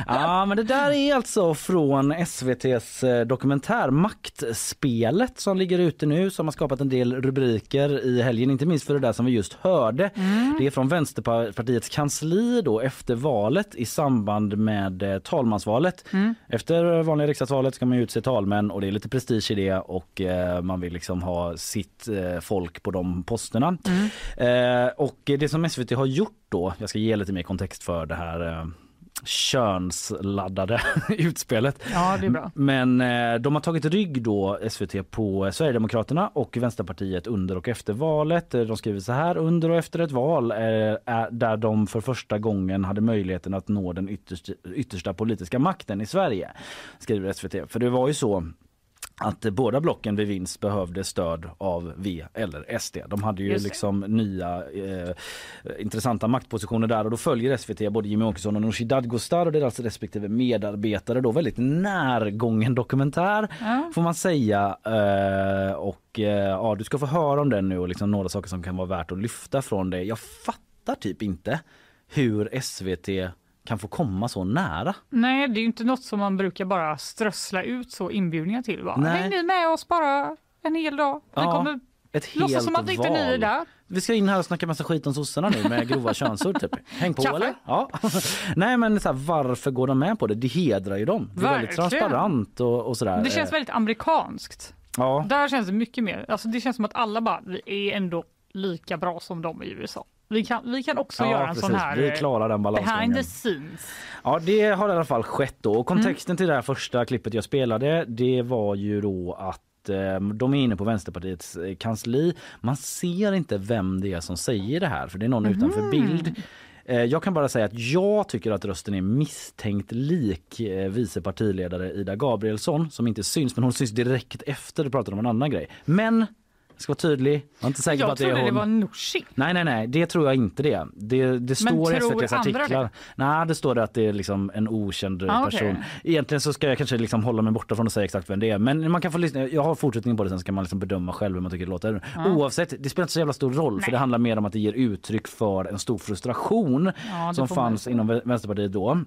Ja, men det där är alltså från SVTs eh, dokumentär Maktspelet som ligger ute nu som har skapat en del rubriker i helgen, inte minst för det där som vi just hörde. Det är från Vänsterpartiets kansli då efter valet i samband med eh, talmansvalet. Efter vanliga riksdagsvalet ska man ju utse talmän och det är lite prestige i det och eh, man vill liksom ha sitt eh, folk på de posterna. Eh, och det som SVT har gjort då, jag ska ge lite mer kontext för det här eh, könsladdade utspelet. Ja, det är bra. Men eh, de har tagit rygg då SVT på Sverigedemokraterna och Vänsterpartiet under och efter valet. Eh, de skriver så här under och efter ett val eh, är där de för första gången hade möjligheten att nå den yttersta, yttersta politiska makten i Sverige. Skriver SVT. För det var ju så att båda blocken vid vinst behövde stöd av V eller SD. De hade ju liksom nya eh, intressanta maktpositioner där och då följer SVT både Jimmy Åkesson och Nooshi Dadgostar och deras respektive medarbetare då väldigt närgången dokumentär Ja. får man säga. Eh, och eh, ja, du ska få höra om den nu och liksom några saker som kan vara värt att lyfta från det. Jag fattar typ inte hur SVT kan få komma så nära. Nej, det är ju inte något som man brukar bara strössla ut så inbjudningar till. Bara, Nej. Häng ni med oss bara en hel dag. Vi Ja, kommer Ett helt låtsas som att inte ni är där. Vi ska in här och snacka massa skit om sossarna nu med grova könsord typ. Häng på Kaffe? eller? Ja. Nej men så här, varför går de med på det? Det hedrar ju dem. Det är väldigt transparent och, och sådär. Det känns väldigt amerikanskt. Ja. Där känns det mycket mer. Alltså det känns som att alla bara, vi är ändå lika bra som de i USA. Vi kan, vi kan också Ja, göra en precis. sån här Vi klarar den behind the scenes. Ja, det har i alla fall skett då. Och Mm. kontexten till det här första klippet jag spelade, det var ju då att eh, de är inne på Vänsterpartiets eh, kansli. Man ser inte vem det är som säger det här för det är någon Mhm. utanför bild. Eh, Jag kan bara säga att jag tycker att rösten är misstänkt lik eh, vice partiledare Ida Gabrielsson som inte syns men hon syns direkt efter. Du pratade om en annan grej. Men ska vara tydlig. Jag är inte säker på Jag att det är trodde det var Nooshi. Nej, nej, nej, det tror jag inte det. Det, det står i SVTs artiklar. det? Nej, det står det att det är liksom en okänd Ah, person. Egentligen så ska jag kanske liksom hålla mig borta från att säga exakt vem det är. Men man kan få lyssna. Jag har fortsättning på det sen så kan man liksom bedöma själv hur man tycker det låter. Oavsett, det spelar inte så jävla stor roll för Nej. det handlar mer om att det ger uttryck för en stor frustration Ja, som fanns inom Vä- Vänsterpartiet då.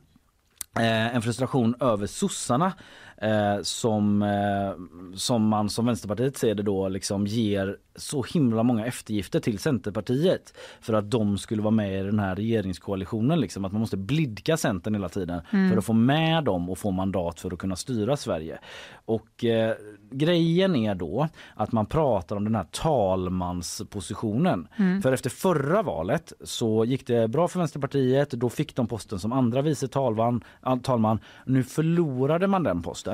Eh, en frustration över sossarna eh, som, eh, som man som Vänsterpartiet ser det då liksom ger så himla många eftergifter till Centerpartiet för att de skulle vara med i den här regeringskoalitionen. Liksom. Att man måste blidka Centern hela tiden för att få med dem och få mandat för att kunna styra Sverige. Och eh, grejen är då att man pratar om den här talmanspositionen. För efter förra valet så gick det bra för Vänsterpartiet. Då fick de posten som andra vice talman. talman. Nu förlorade man den posten.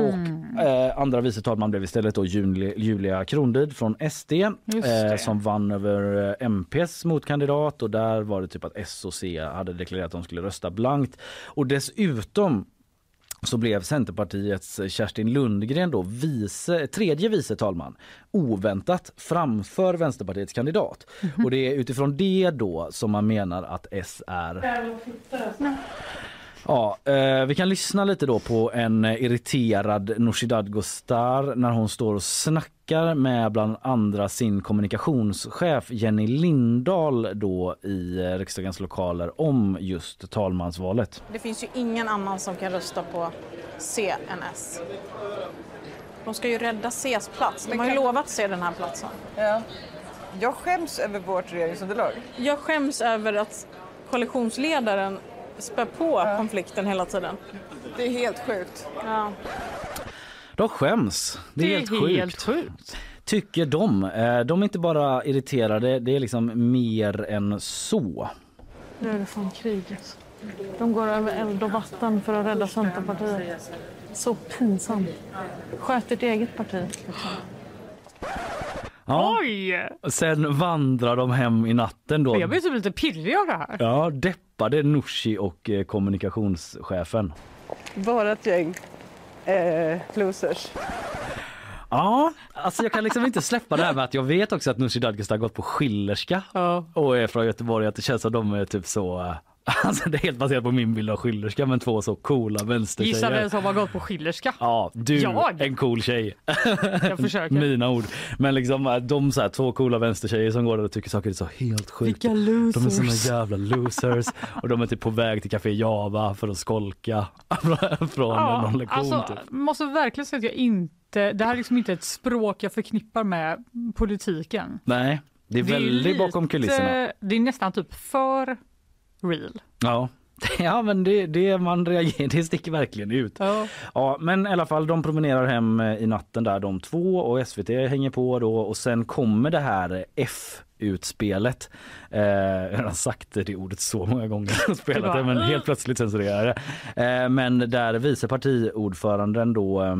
Och eh, andra vice talman blev istället då Julia, Julia Kronlid från SD eh, som vann över eh, MPs motkandidat. Och där var det typ att S och C hade deklarerat att de skulle rösta blankt. Och dessutom så blev Centerpartiets Kerstin Lundgren då vice, tredje vice talman oväntat framför Vänsterpartiets kandidat. Och det är utifrån det då som man menar att S är Ja, eh, vi kan lyssna lite då på en eh, irriterad Nooshi Dadgostar när hon står och snackar med bland andra sin kommunikationschef Jenny Lindahl då i eh, riksdagens lokaler om just talmansvalet. Det finns ju ingen annan som kan rösta på C än S. De ska ju rädda Cs plats. De har ju lovat C den här platsen. Ja. Jag skäms över vårt regeringsunderlag. Jag skäms över att koalitionsledaren spär på konflikten hela tiden. Det är helt sjukt. Ja. De skäms. Det är, Det är helt sjukt. helt sjukt. Tycker de. Eh, De är inte bara irriterade, det är liksom mer än så. Nu är det från kriget. De går över eld och vatten för att rädda Centerpartiet. Så pinsamt. Sköt ditt eget parti. Liksom. Ja. Oj! Sen vandrar de hem i natten då. Jag blir typ lite pirrig av det här. Ja, deppade Nooshi och eh, kommunikationschefen. Bara ett gäng eh, losers. Ja, alltså jag kan liksom inte släppa det här med att jag vet också att Nooshi Dadgostar har gått på Schillerska Ja. och är från Göteborg. Att det känns som de är typ så, eh, alltså det är helt baserat på min bild av Schillerska men två så coola Gissa vänstertjejer. vem som har gått på Schillerska. Ja, du, Jag? en cool tjej. Jag försöker. Mina ord. Men liksom eh, de så här, två coola vänstertjejer som går där och tycker saker är så helt sjukt. Vilka losers. De är såna jävla losers och de är typ på väg till Café Java för att skolka från någon lektion. alltså, typ. måste verkligen säga att jag inte, det här är liksom inte ett språk jag förknippar med politiken. Nej, det är väldigt bakom kulisserna. Det är nästan typ för real. Ja, Ja men det, det man reagerar, det sticker verkligen ut. Ja. Ja men i alla fall de promenerar hem eh, i natten där de två och SVT hänger på då och sen kommer det här F utspelet. Eh, jag har sagt det ordet så många gånger spelat det men helt plötsligt censurerar jag det. Eh, men där vice partiordföranden då eh,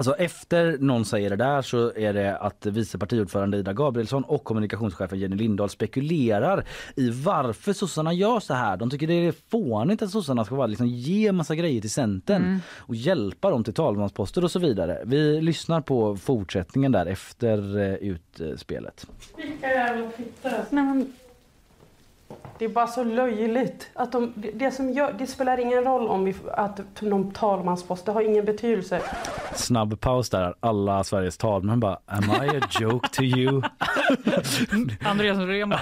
Alltså efter någon säger det där så är det att vice partiordförande Ida Gabrielsson och kommunikationschefen Jenny Lindahl spekulerar i varför sossarna gör så här. De tycker det är fånigt att sossarna ska vara, liksom, ge massa grejer till Centern och hjälpa dem till talmansposter och så vidare. Vi lyssnar på fortsättningen där efter eh, utspelet. Vilka jävla fittor. Det är bara så löjligt. Att de, det, som gör, det spelar ingen roll om vi, att någon talmanspost, det har ingen betydelse. Snabb paus där. Alla Sveriges talmän bara Am I a joke to you? Andreas Norén bara,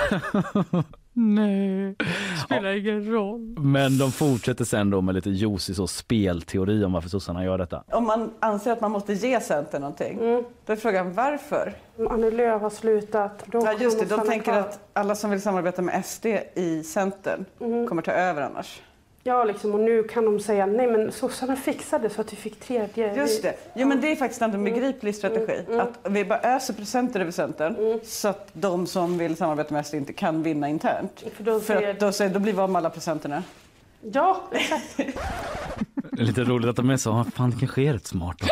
Nej, spelar ingen roll. Men de fortsätter sen då med lite juicy så spelteori om varför sossarna gör detta. Om man anser att man måste ge Centern någonting, Mm. då är frågan varför? Annie Lööf har slutat. Ja, just det, de tänker kvar. att alla som vill samarbeta med SD i Centern kommer ta över annars. Ja, liksom, och nu kan de säga nej men sossarna fixade så att vi fick tredje. Just det. Jo, men det är faktiskt en begriplig strategi. Att vi bara öser presenter över Centern så att de som vill samarbeta med SD inte kan vinna internt. För då För att då, säger, då blir vi av med alla presenterna. Ja, exakt. Det är lite roligt att de är så, fan det kanske är rätt smart då.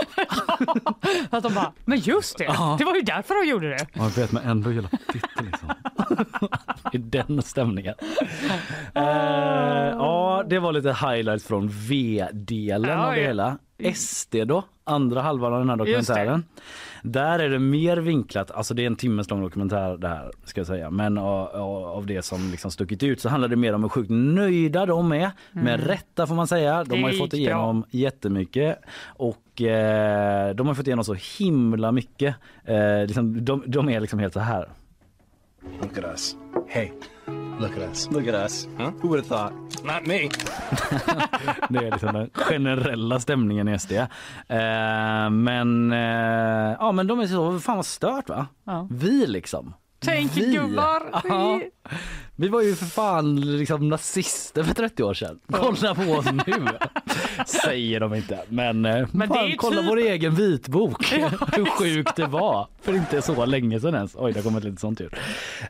Att de bara, men just det, Ja. det var ju därför de gjorde det. Ja, jag vet men ändå gillar fitta liksom. I den stämningen. Eh, ja, det var lite highlights från V-delen Ja, av det ja. hela. SD då, andra halvan av den här Just det. dokumentären. Där är det mer vinklat, alltså det är en timmes lång dokumentär det här ska jag säga. Men av, av av det som liksom stuckit ut så handlar det mer om hur sjukt nöjda de är. Med rätta får man säga. De Det har ju gick fått igenom jättemycket. Och eh, de har fått igenom så himla mycket. Eh, liksom, de, de är liksom helt så här. Look at us. Hey, look at us. Look at us. Huh? Who would have thought? Not me. Det är liksom den generella stämningen i SD. Eh, men, eh, ja, men de är så, fan vad stört va? Ja. Vi liksom. Tänk Vi. gubbar. Ja. Vi var ju för fan liksom nazister för 30 år sedan. Kolla på oss nu. Säger de inte. Men, eh, Men fan, kolla typ- vår egen vitbok. Hur sjukt det var för inte så länge sedan ens. Oj, det har kommit lite sånt ur.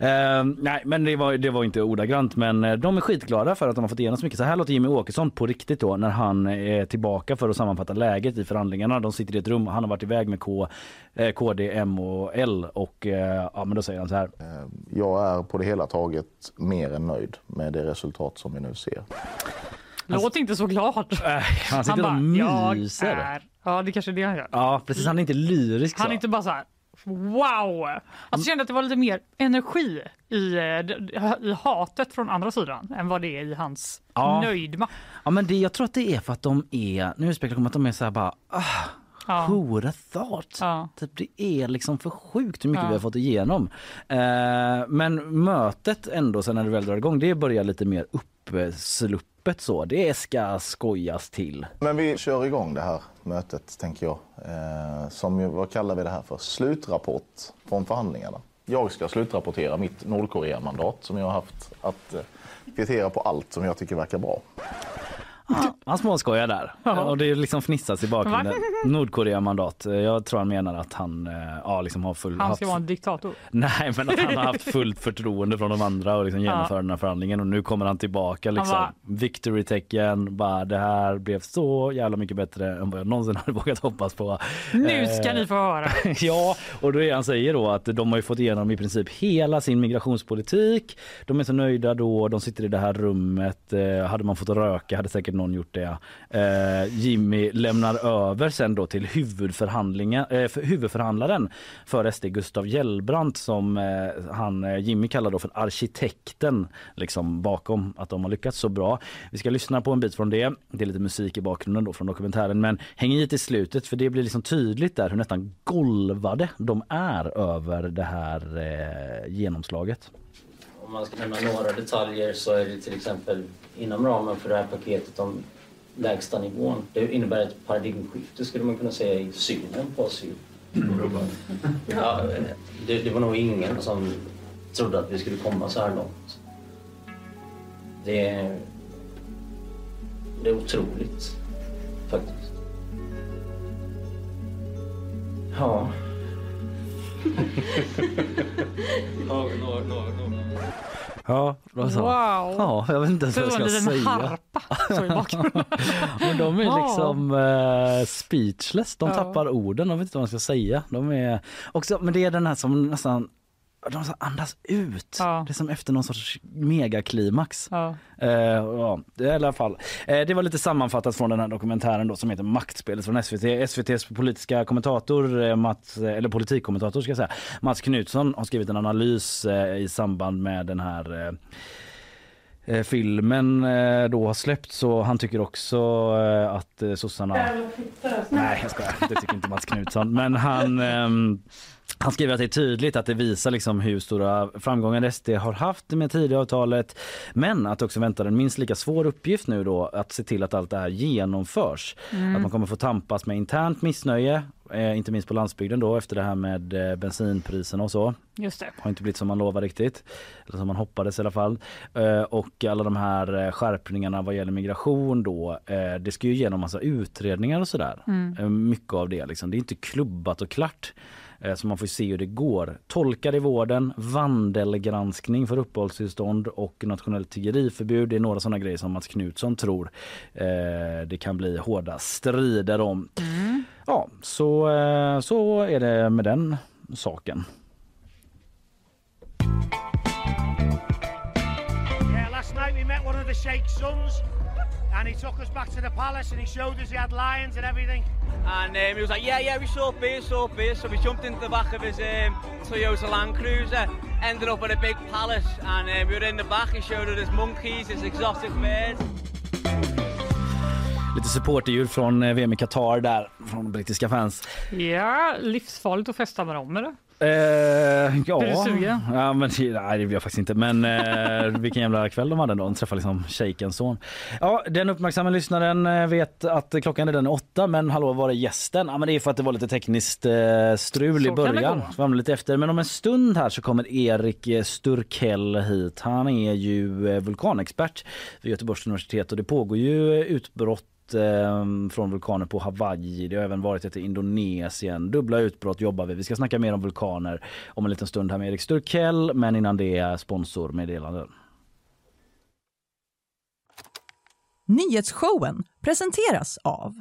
Eh, nej, men det var, det var inte ordagrant. Men eh, de är skitglada för att de har fått igenom så mycket. Så här låter Jimmy Åkesson på riktigt då när han är tillbaka för att sammanfatta läget i förhandlingarna. De sitter i ett rum. Han har varit iväg med K, eh, KD, M och L och eh, ja, men då säger han så här. Jag är på det hela taget mer än nöjd med det resultat som vi nu ser. Låt inte så glad. Äh, han sitter och jag myser. är... Ja, det kanske är det han gör. Ja precis, han är inte lyrisk Han så. är inte bara så här wow. Alltså, jag kände att det var lite mer energi i, eh, i hatet från andra sidan än vad det är i hans Ja. nöjdma. Ja men det, jag tror att det är för att de är, nu är spekulationen att de är så här bara ah, Ja. who would have thought? Ja. Typ, det är liksom för sjukt hur mycket Ja. vi har fått igenom. Eh, men mötet ändå sen när det väl drar igång det börjar lite mer uppsluppet så. Det ska skojas till. Men vi kör igång det här mötet, tänker jag. Eh, som, ju- vad kallar vi det här för? Slutrapport från förhandlingarna. Jag ska slutrapportera mitt Nordkorea-mandat som jag har haft att eh, kvittera på allt som jag tycker verkar bra. Han småskojar där och det är liksom fnissas i bakgrunden. Nordkorea-mandat. Jag tror han menar att han eh, ja, liksom har full... Han haft- ska vara en diktator. Nej men att han har haft fullt förtroende från de andra och liksom genomför den här förhandlingen och nu kommer han tillbaka liksom. bara- Victory-tecken, bara det här blev så jävla mycket bättre än vad jag någonsin hade vågat hoppas på. Nu ska Eh, ni få höra. ja, och då är han säger då att de har ju fått igenom i princip hela sin migrationspolitik. De är så nöjda då, de sitter i det här rummet. Eh, hade man fått röka hade säkert någon gjort det. Eh, Jimmy lämnar över sen då till huvudförhandlingen. eh, för, huvudförhandlaren för SD Gustav Gällbrandt som eh, han eh, Jimmy kallar då för arkitekten liksom bakom att de har lyckats så bra. Vi ska lyssna på en bit från det. Det är lite musik i bakgrunden då från dokumentären men häng i till slutet för det blir liksom tydligt där hur nästan golvade de är över det här eh, genomslaget. Om man ska nämna några detaljer så är det till exempel inom ramen för det här paketet om lägsta nivån. Det innebär ett paradigmskifte skulle man kunna säga i synen på asyl. Ja, det, det var nog ingen som trodde att vi skulle komma så här långt. Det, Det är otroligt faktiskt. Ja. Ja, vad sa Wow! Ja, jag vet inte ens Det vad var jag en ska liten säga. harpa så i bakgrunden. Men de är liksom eh, speechless, de Ja. tappar orden, de vet inte vad de ska säga. De är också, men det är den här som nästan de så andas ut. Ja. Det är som efter någon sorts megaklimax. Ja. Eh, ja, det är i alla fall. Eh, det var lite sammanfattat från den här dokumentären då som heter Maktspelet från SVT. SVTs politiska kommentator, eh, Mats, eller politikkommentator ska jag säga, Mats Knutsson har skrivit en analys eh, i samband med den här eh, eh, filmen eh, då har släppts så han tycker också eh, att eh, sossarna... Nej jag skojar, det tycker inte Mats Knutsson. Men han, ehm, han skriver att det är tydligt att det visar liksom hur stora framgångar SD har haft med Tidöavtalet. Men att också väntar en minst lika svår uppgift nu då att se till att allt det här genomförs. Att man kommer få tampas med internt missnöje, eh, inte minst på landsbygden då efter det här med eh, bensinpriserna och så Just det. har inte blivit som man lovade riktigt. Eller som man hoppades i alla fall. Eh, och alla de här skärpningarna vad gäller migration då. Det ska ju igenom massa utredningar och sådär. Eh, mycket av det liksom. Det är inte klubbat och klart. Eh, så man får se hur det går. Tolkar i vården, vandelgranskning för uppehållstillstånd och nationellt tiggeriförbud. Det är några sådana grejer som Mats Knutsson tror eh, det kan bli hårda strider om. Ja, så, eh, så är det med den saken. Yeah, last night we met one of the Sheikh's sons, and he took us back to the palace and he showed us he had lions and everything. And um, he was like, yeah, yeah, we saw bears, saw bears. So we jumped into the back of his um, Toyota Land Cruiser, ended up at a big palace, and um, we were in the back. He showed us his monkeys, his exotic birds. Lite supporterljud från eh, VM i Qatar där från brittiska fans. Ja, livsfarligt att festa med dem eller? Eh, ja. Blir du sugen? Ja, men, nej, det blir jag faktiskt inte. Men eh, vilken jävla kväll de hade då. De träffade liksom shejkens son. Ja, den uppmärksamma lyssnaren eh, vet att klockan är den åtta. Men hallå, var är gästen? Ja, men det är för att det var lite tekniskt eh, strul Så i början. Så var lite efter. Men om en stund här så kommer Erik eh, Sturkell hit. Han är ju eh, vulkanexpert vid Göteborgs universitet och det pågår ju eh, utbrott eh, från vulkaner på Hawaii. Det har även varit ett i Indonesien. Dubbla utbrott jobbar vi. Vi ska snacka mer om vulkaner om en liten stund här med Erik Sturkell. Men innan det är sponsormeddelanden. Nyhetsshowen presenteras av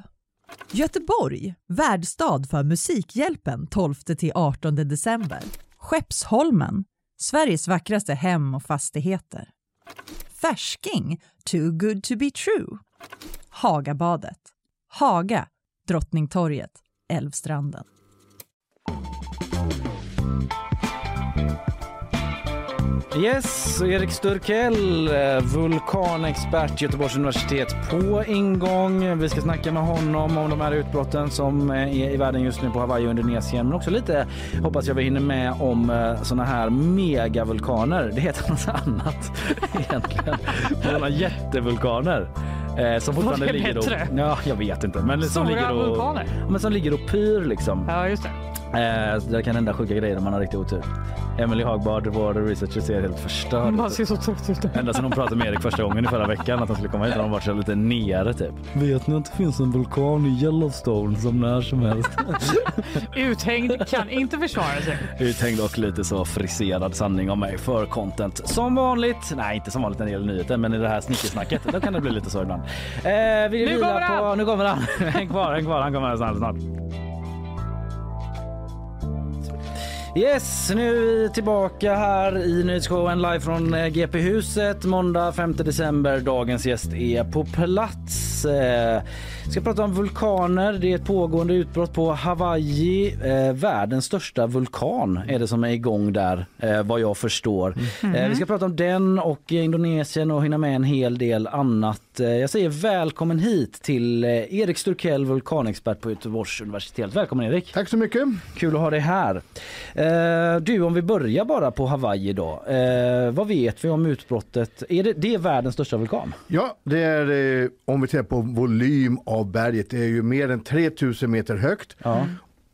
Göteborg, värdstad för Musikhjälpen 12-18 december. Skeppsholmen, Sveriges vackraste hem och fastigheter. Färsking, too good to be true. Hagabadet, Haga, Drottningtorget, Älvstranden. Yes, Erik Sturkell, eh, vulkanexpert Göteborgs universitet på ingång. Vi ska snacka med honom om de här utbrotten som eh, är i världen just nu på Hawaii och Indonesien. Men också lite, hoppas jag vi hinner med, om eh, såna här megavulkaner. Det heter något annat egentligen. Såna jättevulkaner. Eh, som fortfarande ligger och? Ja, jag vet inte. Men som Stora ligger och, vulkaner? Men som ligger och pyr liksom. Ja, just det. Eh, så det kan hända sjuka grejer om man har riktig otur. Emily Hagbard, vår researcher, ser helt förstörd ut. ser så trött ut. Ända sedan hon pratade med Erik första gången i förra veckan att han skulle komma hit har hon varit så lite nere typ. Vet ni att det finns en vulkan i Yellowstone som när som helst? Uthängd, kan inte försvara sig. Uthängd och lite så friserad sanning om mig för content. Som vanligt, nej inte som vanligt när det gäller nyheter men i det här snickesnacket då kan det bli lite så ibland. Eh, vi Nu kommer! På, nu kommer han! häng kvar, häng kvar, han kommer här snart. snart. Yes, nu är vi tillbaka här i nyhetsshowen live från eh, GP-huset måndag 5 december. Dagens gäst är på plats. Eh, ska prata om vulkaner. Det är ett pågående utbrott på Hawaii. Eh, världens största vulkan är det som är igång där vad jag förstår. Eh, vi ska prata om den och Indonesien och hinna med en hel del annat. Eh, jag säger välkommen hit till eh, Erik Sturkell, vulkanexpert på Göteborgs universitet. Välkommen Erik! Tack så mycket. Kul att ha dig här. Eh, du, om vi börjar bara på Hawaii då. Vad vet vi om utbrottet? Är det, det är världens största vulkan? Ja, det är om vi tittar på volym av berget. Det är ju mer än 3000 meter högt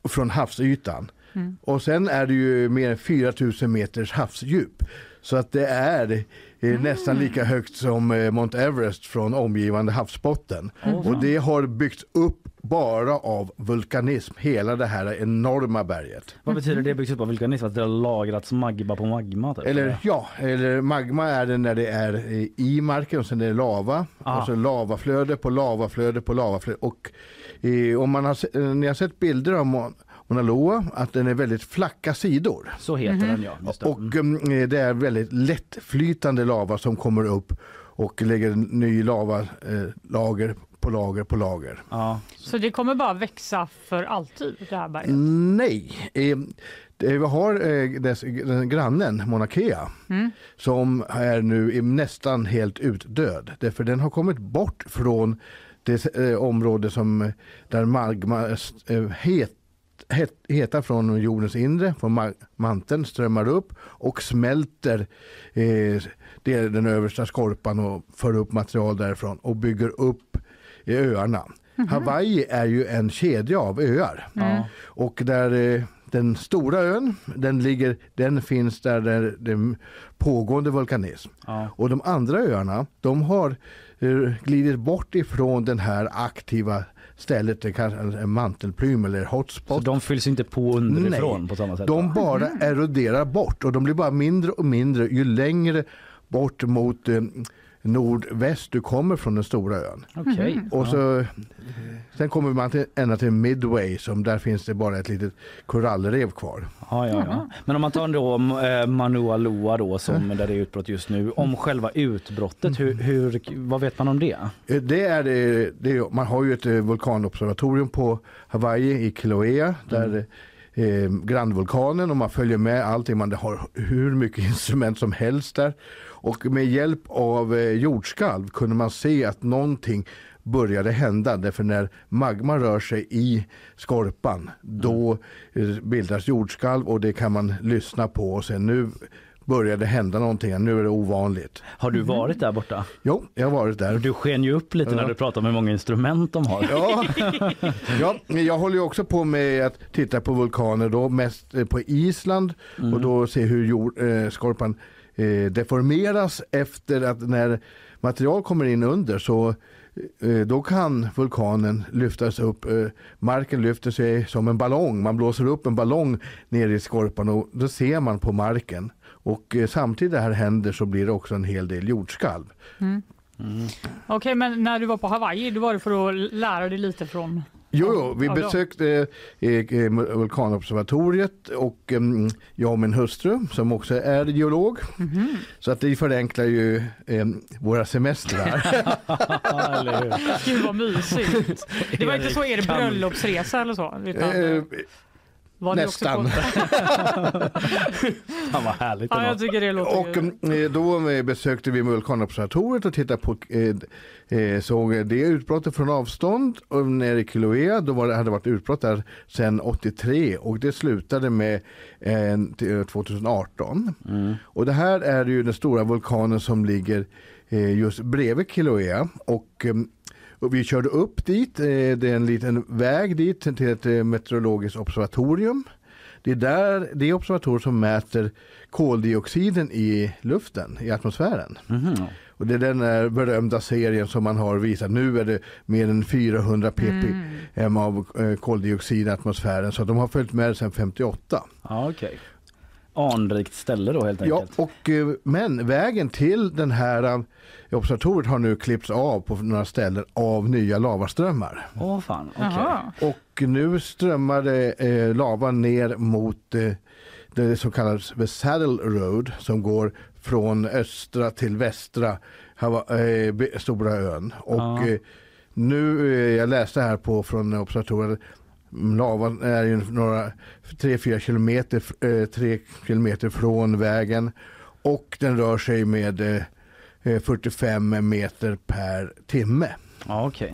från havsytan. Mm. Och sen är det ju mer än 4000 meters havsdjup. Så att det är eh, nästan lika högt som eh, Mount Everest från omgivande havsbotten. Fan. och det har byggts upp bara av vulkanism, hela det här enorma berget. Vad betyder det byggs upp av vulkanism? Att det har lagrats magma på magma? Typ, Eller ja, eller magma är det när det är eh, i marken och sen är det lava. Ah. Och så lavaflöde på lavaflöde på lavaflöde. Och eh, om man har, eh, ni har sett bilder av Mauna Loa, att den är väldigt flacka sidor. Så heter den ja. Just det. Och mm, det är väldigt lättflytande lava som kommer upp och lägger ny lava, eh, lager på lager på lager. Ja. Så det kommer bara växa för alltid, det här berget? Nej. Eh, det- vi har eh, dess, den grannen Mauna Kea Mm. som är nu är nästan helt utdöd. Därför den har kommit bort från det eh, område som eh, där magma eh, het, heta från jordens inre, från ma- manteln strömmar upp och smälter eh, den översta skorpan och för upp material därifrån och bygger upp öarna. Hawaii är ju en kedja av öar. Mm. Och där eh, den stora ön, den, ligger, den finns där det det är pågående vulkanism. Ja. Och de andra öarna, de har eh, glidit bort ifrån den här aktiva stället, det kanske är en mantelplym eller hotspot. Så de fylls inte på underifrån på samma sätt? De va? bara eroderar bort och de blir bara mindre och mindre ju längre bort mot eh, nordväst du kommer från den stora ön. Okej. Och så, sen kommer man till, ända till Midway som där finns det bara ett litet korallrev kvar. Ja, ja, ja. Men om man tar då eh, Manua Loa då som där det är utbrott just nu. Om själva utbrottet, hur, hur, vad vet man om det? Eh, Det är, eh, det är, man har ju ett eh, vulkanobservatorium på Hawaii i Kilauea där eh, grannvulkanen och man följer med allting. Man har hur mycket instrument som helst där. Och med hjälp av eh, jordskalv kunde man se att någonting började hända. Därför när magma rör sig i skorpan då eh, bildas jordskalv och det kan man lyssna på. Och sen nu börjar det hända någonting. Nu är det ovanligt. Har du varit där borta? Jo, jag har varit där. Du sken ju upp lite när Ja. du pratade om hur många instrument de har. Ja. ja, men jag håller ju också på med att titta på vulkaner då mest eh, på Island Mm. och då se hur jord, eh, skorpan eh, deformeras efter att när material kommer in under så eh, då kan vulkanen lyftas upp. Eh, marken lyfter sig som en ballong. Man blåser upp en ballong ner i skorpan och då ser man på marken. Och eh, samtidigt det här händer så blir det också en hel del jordskalv. Mm. Okej, men när du var på Hawaii, då var det för att lära dig lite från... Jo, jo vi Ja, besökte eh, eh, vulkanobservatoriet och eh, jag och min hustru som också är geolog. Mhm. Så att det förenklar ju eh, våra semestrar. Gud vad mysigt. Det var inte så er bröllopsresa eller så? Utan, Eh, var nästan. Fan vad härligt ja, det jag var. Tycker det låter... Och eh, då eh, besökte vi vulkanobservatoriet och tittade på eh, eh, såg det utbrottet från avstånd och nere i Kilauea. Då var det, hade det varit utbrott där sedan 83 och det slutade med eh, till 2018. Mm. Och det här är ju den stora vulkanen som ligger eh, just bredvid Kilauea och eh, och vi körde upp dit, eh, det är en liten väg dit till ett eh, meteorologiskt observatorium. Det är där, det observatorium som mäter koldioxiden i luften, i atmosfären. Mhm. Och det är den där berömda serien som man har visat. Nu är det mer än 400 ppm av eh, koldioxid i atmosfären. Så de har följt med sedan 58. Ja, okej. Anrikt ställe då helt Ja, enkelt. och, eh, men vägen till den här eh, observatoriet har nu klippts av på några ställen av nya lavaströmmar. Åh fan, okej. Jaha. Och nu strömmar det eh, lava ner mot eh, det som kallas the Saddle Road som går från östra till västra Hava, eh, Stora ön. Och Ja. eh, nu, eh, jag läste här på från observatoriet, lavan är ju några 3-4 kilometer, eh, tre kilometer från vägen och den rör sig med eh, eh, 45 meter per timme. Ja, okej.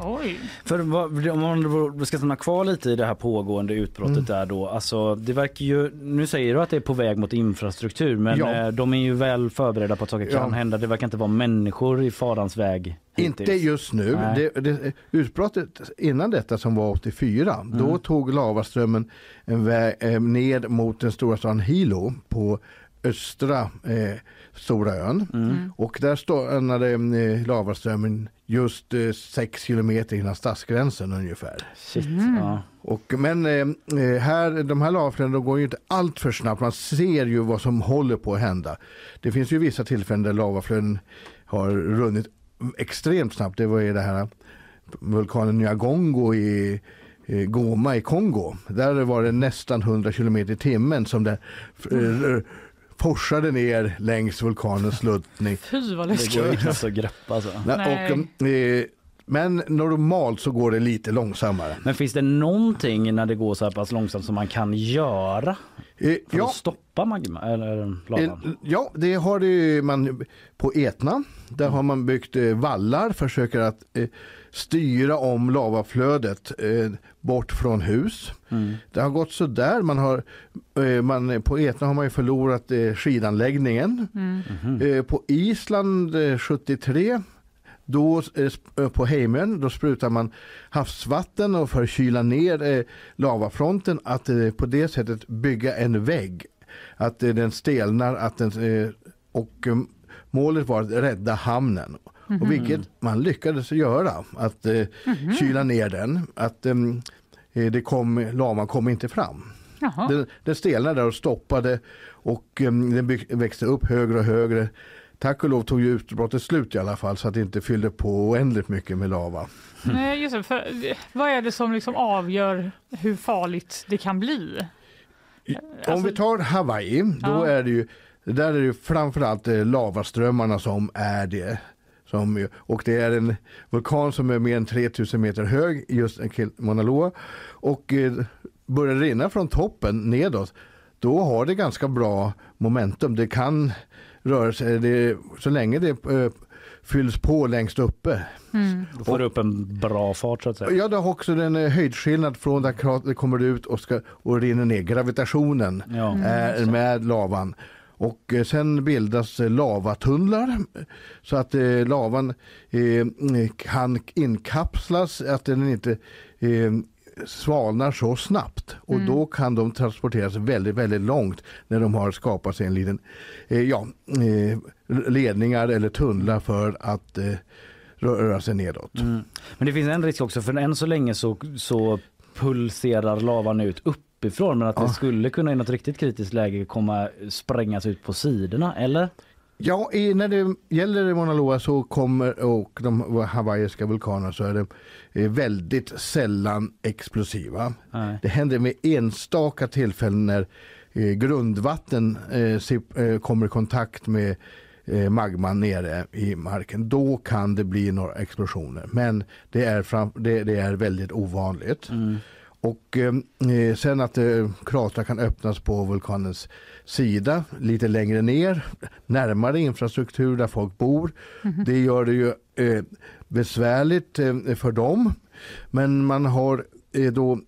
För vad, om man ska stanna kvar lite i det här pågående utbrottet Mm. där då. Alltså det verkar ju, nu säger du att det är på väg mot infrastruktur men Ja. eh, de är ju väl förberedda på att saker kan Ja. hända. Det verkar inte vara människor i farans väg. Inte hittills. just nu. Det, det, utbrottet innan detta som var 84, Mm. då tog lavaströmmen en väg eh, ned mot den stora staden Hilo på östra eh, Stora ön. Mm. Och där stannade eh, lavaströmmen just eh, 6 kilometer innan stadsgränsen ungefär. Shit, Mm. ja. Och, men eh, eh, här, de här lavflödena de går ju inte allt för snabbt. Man ser ju vad som håller på att hända. Det finns ju vissa tillfällen där lavaflöden har runnit extremt snabbt. Det var ju det här vulkanen Nyagongo i Goma i Kongo. Där var det nästan 100 kilometer i timmen som det eh, forsade ner längs vulkanens sluttning. Fy vad Det läskigt. går ju knappt att greppa alltså. Nej. Och, eh, men normalt så går det lite långsammare. Men finns det någonting när det går så här pass långsamt som man kan göra Eh, för ja. att stoppa magma eller lavan? Ja, det har det man på Etna. Där har man byggt eh, vallar, försöker att eh, styra om lavaflödet bort från hus. Det har gått så där. Man har, man, på Etna har man ju förlorat skidanläggningen. Eh, på Island eh, 73 då, eh, eh, på Heimön då sprutar man havsvatten och för att kyla ner eh, lavafronten att eh, på det sättet bygga en vägg. Att den stelnar att den, och målet var att rädda hamnen. Mhm. Och vilket man lyckades göra. Att eh, Mhm. kyla ner den. Att det kom, lavan kom inte fram. Den, den stelnade där och stoppade och um, den växte upp högre och högre. Tack och lov tog ju utbrottet slut i alla fall så att det inte fyllde på oändligt mycket med lava. Nej, just det, för, vad är det som liksom avgör hur farligt det kan bli? Om vi tar Hawaii, då Ja. är det ju, där är det ju framförallt eh, lavaströmmarna som är det. Som, och det är en vulkan som är mer än 3000 meter hög, just Mauna Loa. Och eh, börjar rinna från toppen nedåt, då har det ganska bra momentum. Det kan sig, det, så länge det eh, fylls på längst uppe. Då får du upp en bra fart så att säga. Ja, det har också en eh, höjdskillnad från där kratret kommer ut och, ska, och rinner ner. Gravitationen Ja. Mm, är med lavan. Och eh, sen bildas eh, lavatunnlar så att lavan eh, kan inkapslas, att den inte eh, svalnar så snabbt. Och Mm. då kan de transporteras väldigt, väldigt långt när de har skapat sig en liten eh, ja, eh, ledningar eller tunnlar för att eh, röra sig nedåt. Mm. Men det finns en risk också för än så länge så, så pulserar lavan ut uppifrån men att det Ja. skulle kunna i något riktigt kritiskt läge komma sprängas ut på sidorna eller? Ja, i, när det gäller Mauna Loa så kommer, och de hawaiiska vulkanerna så är de eh, väldigt sällan explosiva. Nej. Det händer med enstaka tillfällen när eh, grundvatten eh, sip- eh, kommer i kontakt med eh, magman nere i marken. Då kan det bli några explosioner. Men det är, fram, det, det är väldigt ovanligt. Och eh, sen att eh, kratrar kan öppnas på vulkanens sida lite längre ner, närmare infrastruktur där folk bor. Mhm. Det gör det ju eh, besvärligt eh, för dem. Men man har eh, då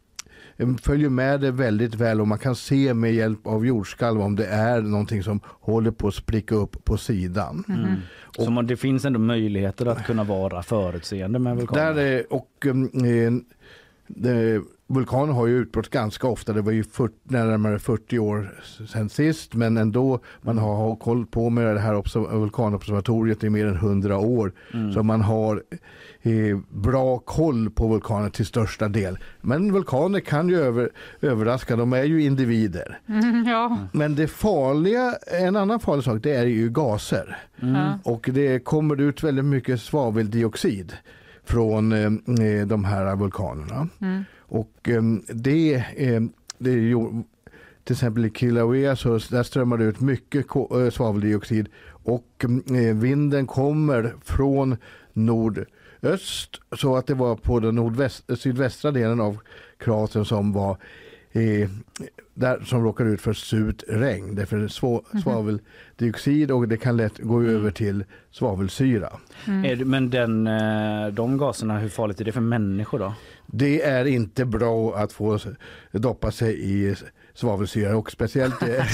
eh, följer med det väldigt väl och man kan se med hjälp av jordskalv om det är någonting som håller på att spricka upp på sidan. Mm. Så man, det finns ändå möjligheter att kunna vara förutseende med vulkaner? Där är, och eh, det, vulkaner har ju utbrott ganska ofta. Det var ju 40, närmare 40 år sedan sist. Men ändå, man har, har koll på med det här observ- vulkanobservatoriet i mer än 100 år. Mm. Så man har eh, bra koll på vulkaner till största del. Men vulkaner kan ju över, överraska, de är ju individer. Mm, ja. Men det farliga, en annan farlig sak, det är ju gaser. Mm. Och det kommer ut väldigt mycket svaveldioxid från eh, de här vulkanerna. Mm. Och eh, det, eh, det är ju, till exempel i Kilauea så där strömmar det ut mycket eh, svaveldioxid och eh, vinden kommer från nordöst så att det var på den nordväst, sydvästra delen av kratern som var eh, där, som råkar ut för surt regn. Därför svå, Mhm. svaveldioxid och det kan lätt gå över till svavelsyra. Mm. Men den, eh, de gaserna, hur farligt är det för människor då? Det är inte bra att få doppa sig i svavelsyra och speciellt... eh,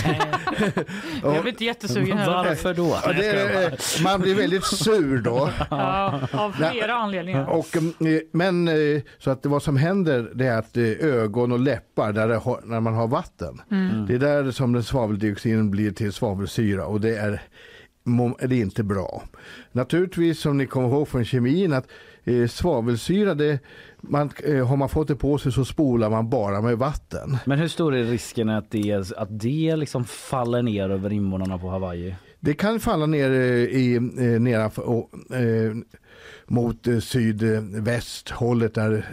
Jag blir inte jättesugen heller. Varför då? Ja, det är, man blir väldigt sur då. Ja, av flera anledningar. Och, eh, men eh, så att vad som händer det är att eh, ögon och läppar där det när man har vatten. Mm. Det är där som den svaveldioxiden blir till svavelsyra och det är, det är inte bra. Naturligtvis som ni kommer ihåg från kemin att eh, svavelsyra det, man, eh, har man fått det på sig så spolar man bara med vatten. Men hur stor är risken att det, att det liksom faller ner över invånarna på Hawaii? Det kan falla ner eh, i, eh, nedanför, eh, mot sydvästhållet där,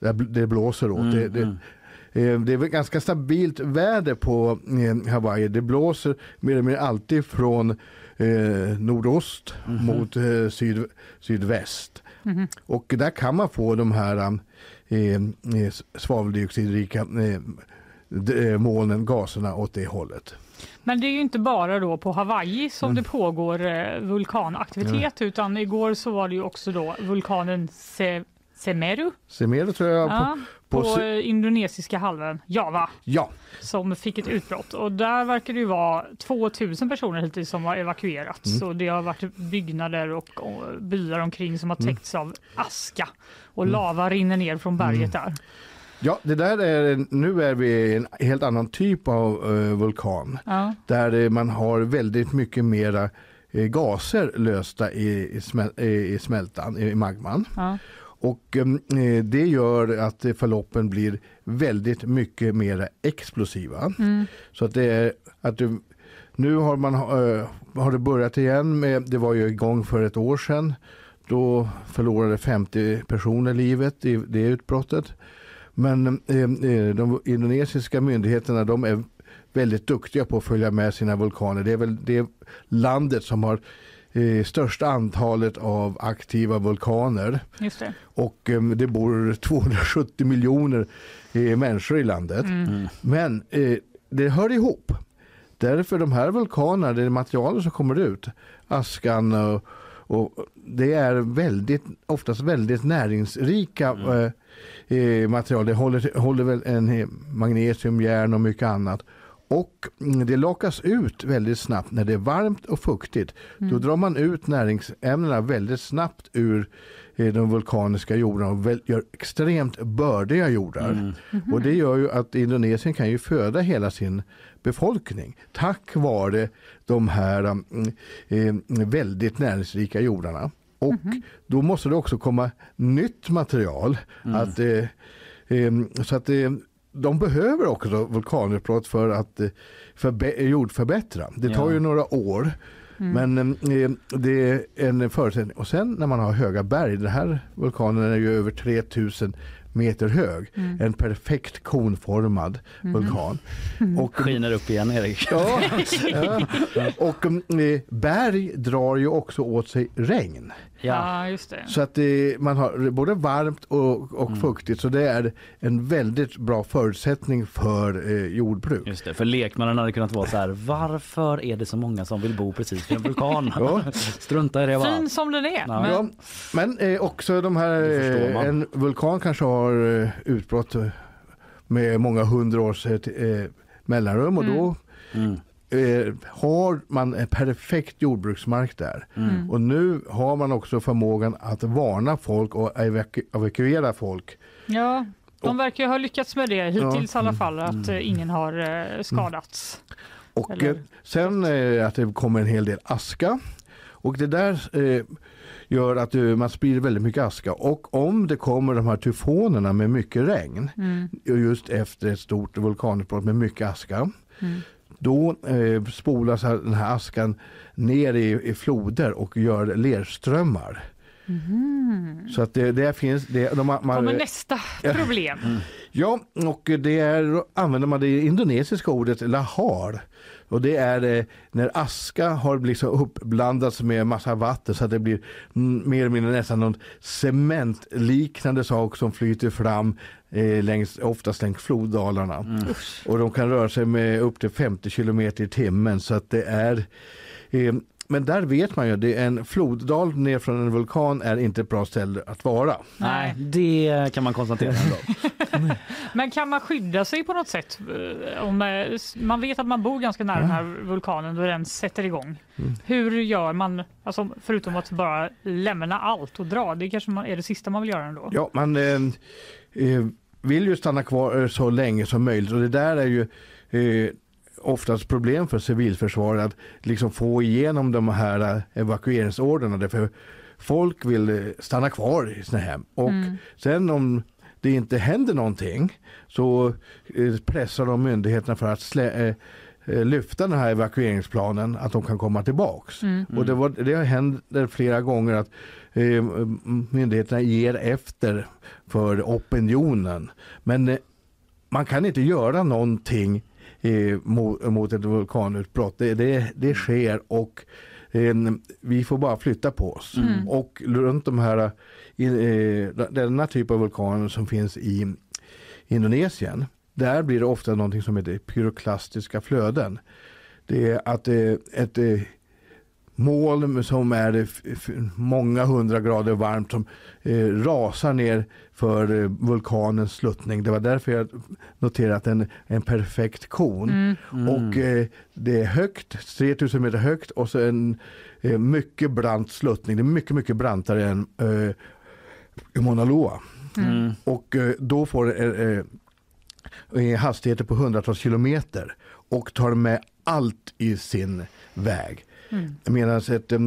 där det blåser åt. Mm, det, det, eh, det är väl ganska stabilt väder på Hawaii. Det blåser mer eller mindre alltid från eh, nordost Mhm. mot eh, syd, sydväst. Mhm. Och där kan man få de här eh, eh, svaveldioxidrika eh, eh, molnen, gaserna åt det hållet. Men det är ju inte bara då på Hawaii som Mm. det pågår eh, vulkanaktivitet utan igår så var det ju också då vulkanen Se Semeru Semedo tror jag ja, på, på, eh, indonesiska halvön, Java, Ja, som fick ett utbrott. Och där verkar det ju vara 2000 personer hittills som har evakuerats. Mm. Så det har varit byggnader och, och byar omkring som har Mm. täckts av aska. Och Mm. lava rinner ner från berget Mm. där. ja, det där är, nu är vi i en helt annan typ av eh, vulkan. Ja. Där eh, man har väldigt mycket mera gaser lösta i, i, smäl, i smältan, i magman. Ja. Och eh, det gör att förloppen blir väldigt mycket mer explosiva. Mm. Så att det är att du, nu har man eh, har det börjat igen med, det var ju igång för ett år sedan. Då förlorade 50 personer livet i det utbrottet. Men eh, eh, de indonesiska myndigheterna de är väldigt duktiga på att följa med sina vulkaner. Det är väl det landet som har eh, största antalet av aktiva vulkaner. Det. Och eh, det bor 270 miljoner eh, människor i landet. Mm. Men eh, det hör ihop. Därför de här vulkanerna, det materialet som kommer ut, askan och, och det är väldigt, oftast väldigt näringsrika eh, eh, material. Det håller, håller väl en eh, magnesium, järn och mycket annat. Och mm, det lakas ut väldigt snabbt när det är varmt och fuktigt. Då Mm. drar man ut näringsämnena väldigt snabbt ur eh, de vulkaniska jordarna och väl, gör extremt bördiga jordar. Mm. Och det gör ju att Indonesien kan ju föda hela sin befolkning tack vare de här mm, eh, väldigt näringsrika jordarna. Och då måste det också komma nytt material. Mm. Att, eh, eh, så att eh, de behöver också vulkanutbrott för att eh, förbe- jordförbättra. Det tar Ja. ju några år. Mm. Men eh, det är en förutsättning. Och sen när man har höga berg, den här vulkanen är ju över 3000 meter hög. Mm. En perfekt konformad Mhm. vulkan. Och skiner upp igen Erik. Ja, ja. Och eh, berg drar ju också åt sig regn. Ja, just det. Så att eh, man har både varmt och, och fuktigt. Så det är en väldigt bra förutsättning för eh, jordbruk. Just det, för lekmannen hade kunnat vara så här, varför är det så många som vill bo precis vid en vulkan? Ja. Strunta i det bara. Fin som den är. Ja. Men, Ja, men eh, också de här, Det eh, en vulkan kanske har eh, utbrott eh, med många hundra års eh, mellanrum och då Mm. Eh, har man en perfekt jordbruksmark där. Mm. Och nu har man också förmågan att varna folk och evaku- evakuera folk. ja, de verkar ju ha lyckats med det hittills i alla Mm. fall, att eh, ingen har eh, skadats. Och Eller- eh, sen eh, att det kommer en hel del aska. Och det där eh, gör att eh, man sprider väldigt mycket aska. Och om det kommer de här tyfonerna med mycket regn Mm. just efter ett stort vulkanutbrott med mycket aska. Mm. Då eh, spolas den här askan ner i, i floder och gör lerströmmar. Mhm. Så att det, det finns... Det, de, man, Kommer nästa problem. Ja, och det är, använder man det indonesiska ordet lahar Och det är eh, när aska har liksom uppblandats med massa vatten så att det blir mm, mer eller mindre nästan någon cementliknande sak som flyter fram eh, längs, oftast längs floddalarna. Och de kan röra sig med upp till 50 kilometer i timmen. Så att det är eh, men där vet man ju, det är en floddal ner från en vulkan är inte ett bra ställe att vara. Nej, det kan man konstatera. Ändå. Men kan man skydda sig på något sätt? eh, Om eh, man vet att man bor ganska nära den här vulkanen då den sätter igång. Mm. Hur gör man, alltså, förutom att bara lämna allt och dra? Det kanske man, är det sista man vill göra ändå? Ja, man eh, eh, vill ju stanna kvar så länge som möjligt och det där är ju eh, oftast problem för civilförsvaret att liksom få igenom de här eh, evakueringsorderna. Därför folk vill eh, stanna kvar i sina hem. Och Mm. sen om det inte händer någonting så eh, pressar de myndigheterna för att slä, eh, lyfta den här evakueringsplanen, att de kan komma tillbaks. Mm. Och det, var, det händer flera gånger att m- myndigheterna ger efter för opinionen. Men eh, man kan inte göra någonting eh, mot, mot ett vulkanutbrott. Det, det, det sker och eh, vi får bara flytta på oss. Mm. Och runt de här, eh, denna typ av vulkaner som finns i Indonesien, där blir det ofta någonting som heter pyroklastiska flöden. Det är att eh, ett moln som är många hundra grader varmt som eh, rasar ner för eh, vulkanens sluttning. Det var därför jag den är en perfekt kon. Mm. Mm. Och eh, det är högt, 3000 meter högt och så en eh, mycket brant sluttning. Det är mycket, mycket brantare än eh, Mauna Loa. Mm. Och eh, då får det eh, eh, hastigheter på hundratals kilometer och tar med allt i sin väg. Mm. Medan ett eh,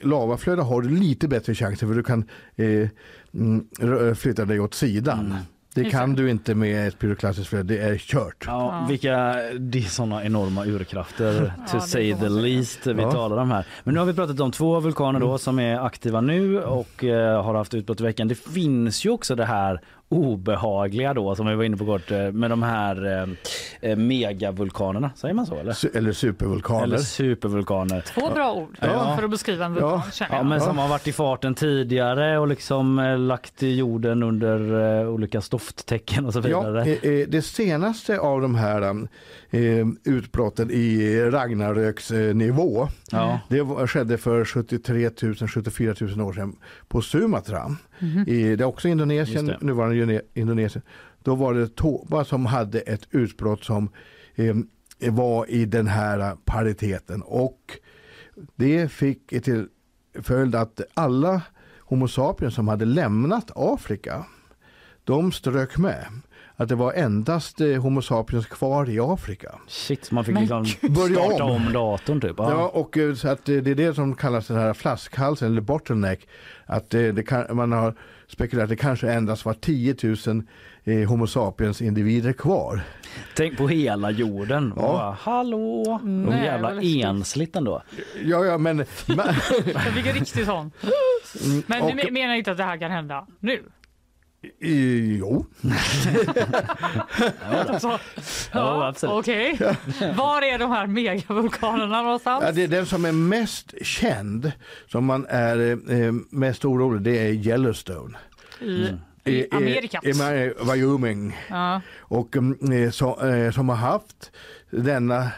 lavaflöde har du lite bättre chanser för du kan eh, mm, rö- flytta dig åt sidan. Det Just kan du inte med ett pyroklastiskt flöde, det är kört. Ja, vilka, det är sådana enorma urkrafter to det say the least vi Ja. talar om här. Men nu har vi pratat om två vulkaner då som är aktiva nu och eh, har haft utbrott i veckan. Det finns ju också det här obehagliga då som vi var inne på kort eh, med de här eh, eh, megavulkanerna, säger man så eller? Su- eller supervulkaner. Eller supervulkaner. Två bra ord Ja. för att beskriva en vulkan Ja, jag. men som har varit i farten tidigare och liksom eh, lagt jorden under eh, olika stofttecken och så Ja, vidare. eh, eh, det senaste av de här eh, utbrotten i Ragnaröks eh, nivå, Ja. det var, skedde för 73 000, 74 000 år sedan på Sumatra. Mhm. I, det är också Indonesien, nuvarande Indonesien. Då var det Toba som hade ett utbrott som eh, var i den här pariteten och det fick till följd att alla Homo sapiens som hade lämnat Afrika de strök med. Att det var endast eh, Homo sapiens kvar i Afrika. Shit, man fick Men liksom. Börja starta om. om datorn typ. Ja, och eh, så att eh, det är det som kallas den här flaskhalsen eller bottleneck. Att eh, det kan, man har spekulerat att det kanske endast var 10 000 eh, Homo sapiens individer kvar. Tänk på hela jorden. Ja. Bara, Hallå! De Nej, jävla ensligt ändå. Ja, ja, men... Jag fick en riktig sån. Mm, Men och- du me- menar inte att det här kan hända nu? Eh, Jo. Så, ja, absolut. Okej. Var är de här megavulkanerna någonstans? Ja, det är den som är mest känd, som man är eh, mest orolig, det är Yellowstone. I, i Amerikat. I, i Wyoming. Ja. Och mm, eh, så, eh, som har haft denna mm,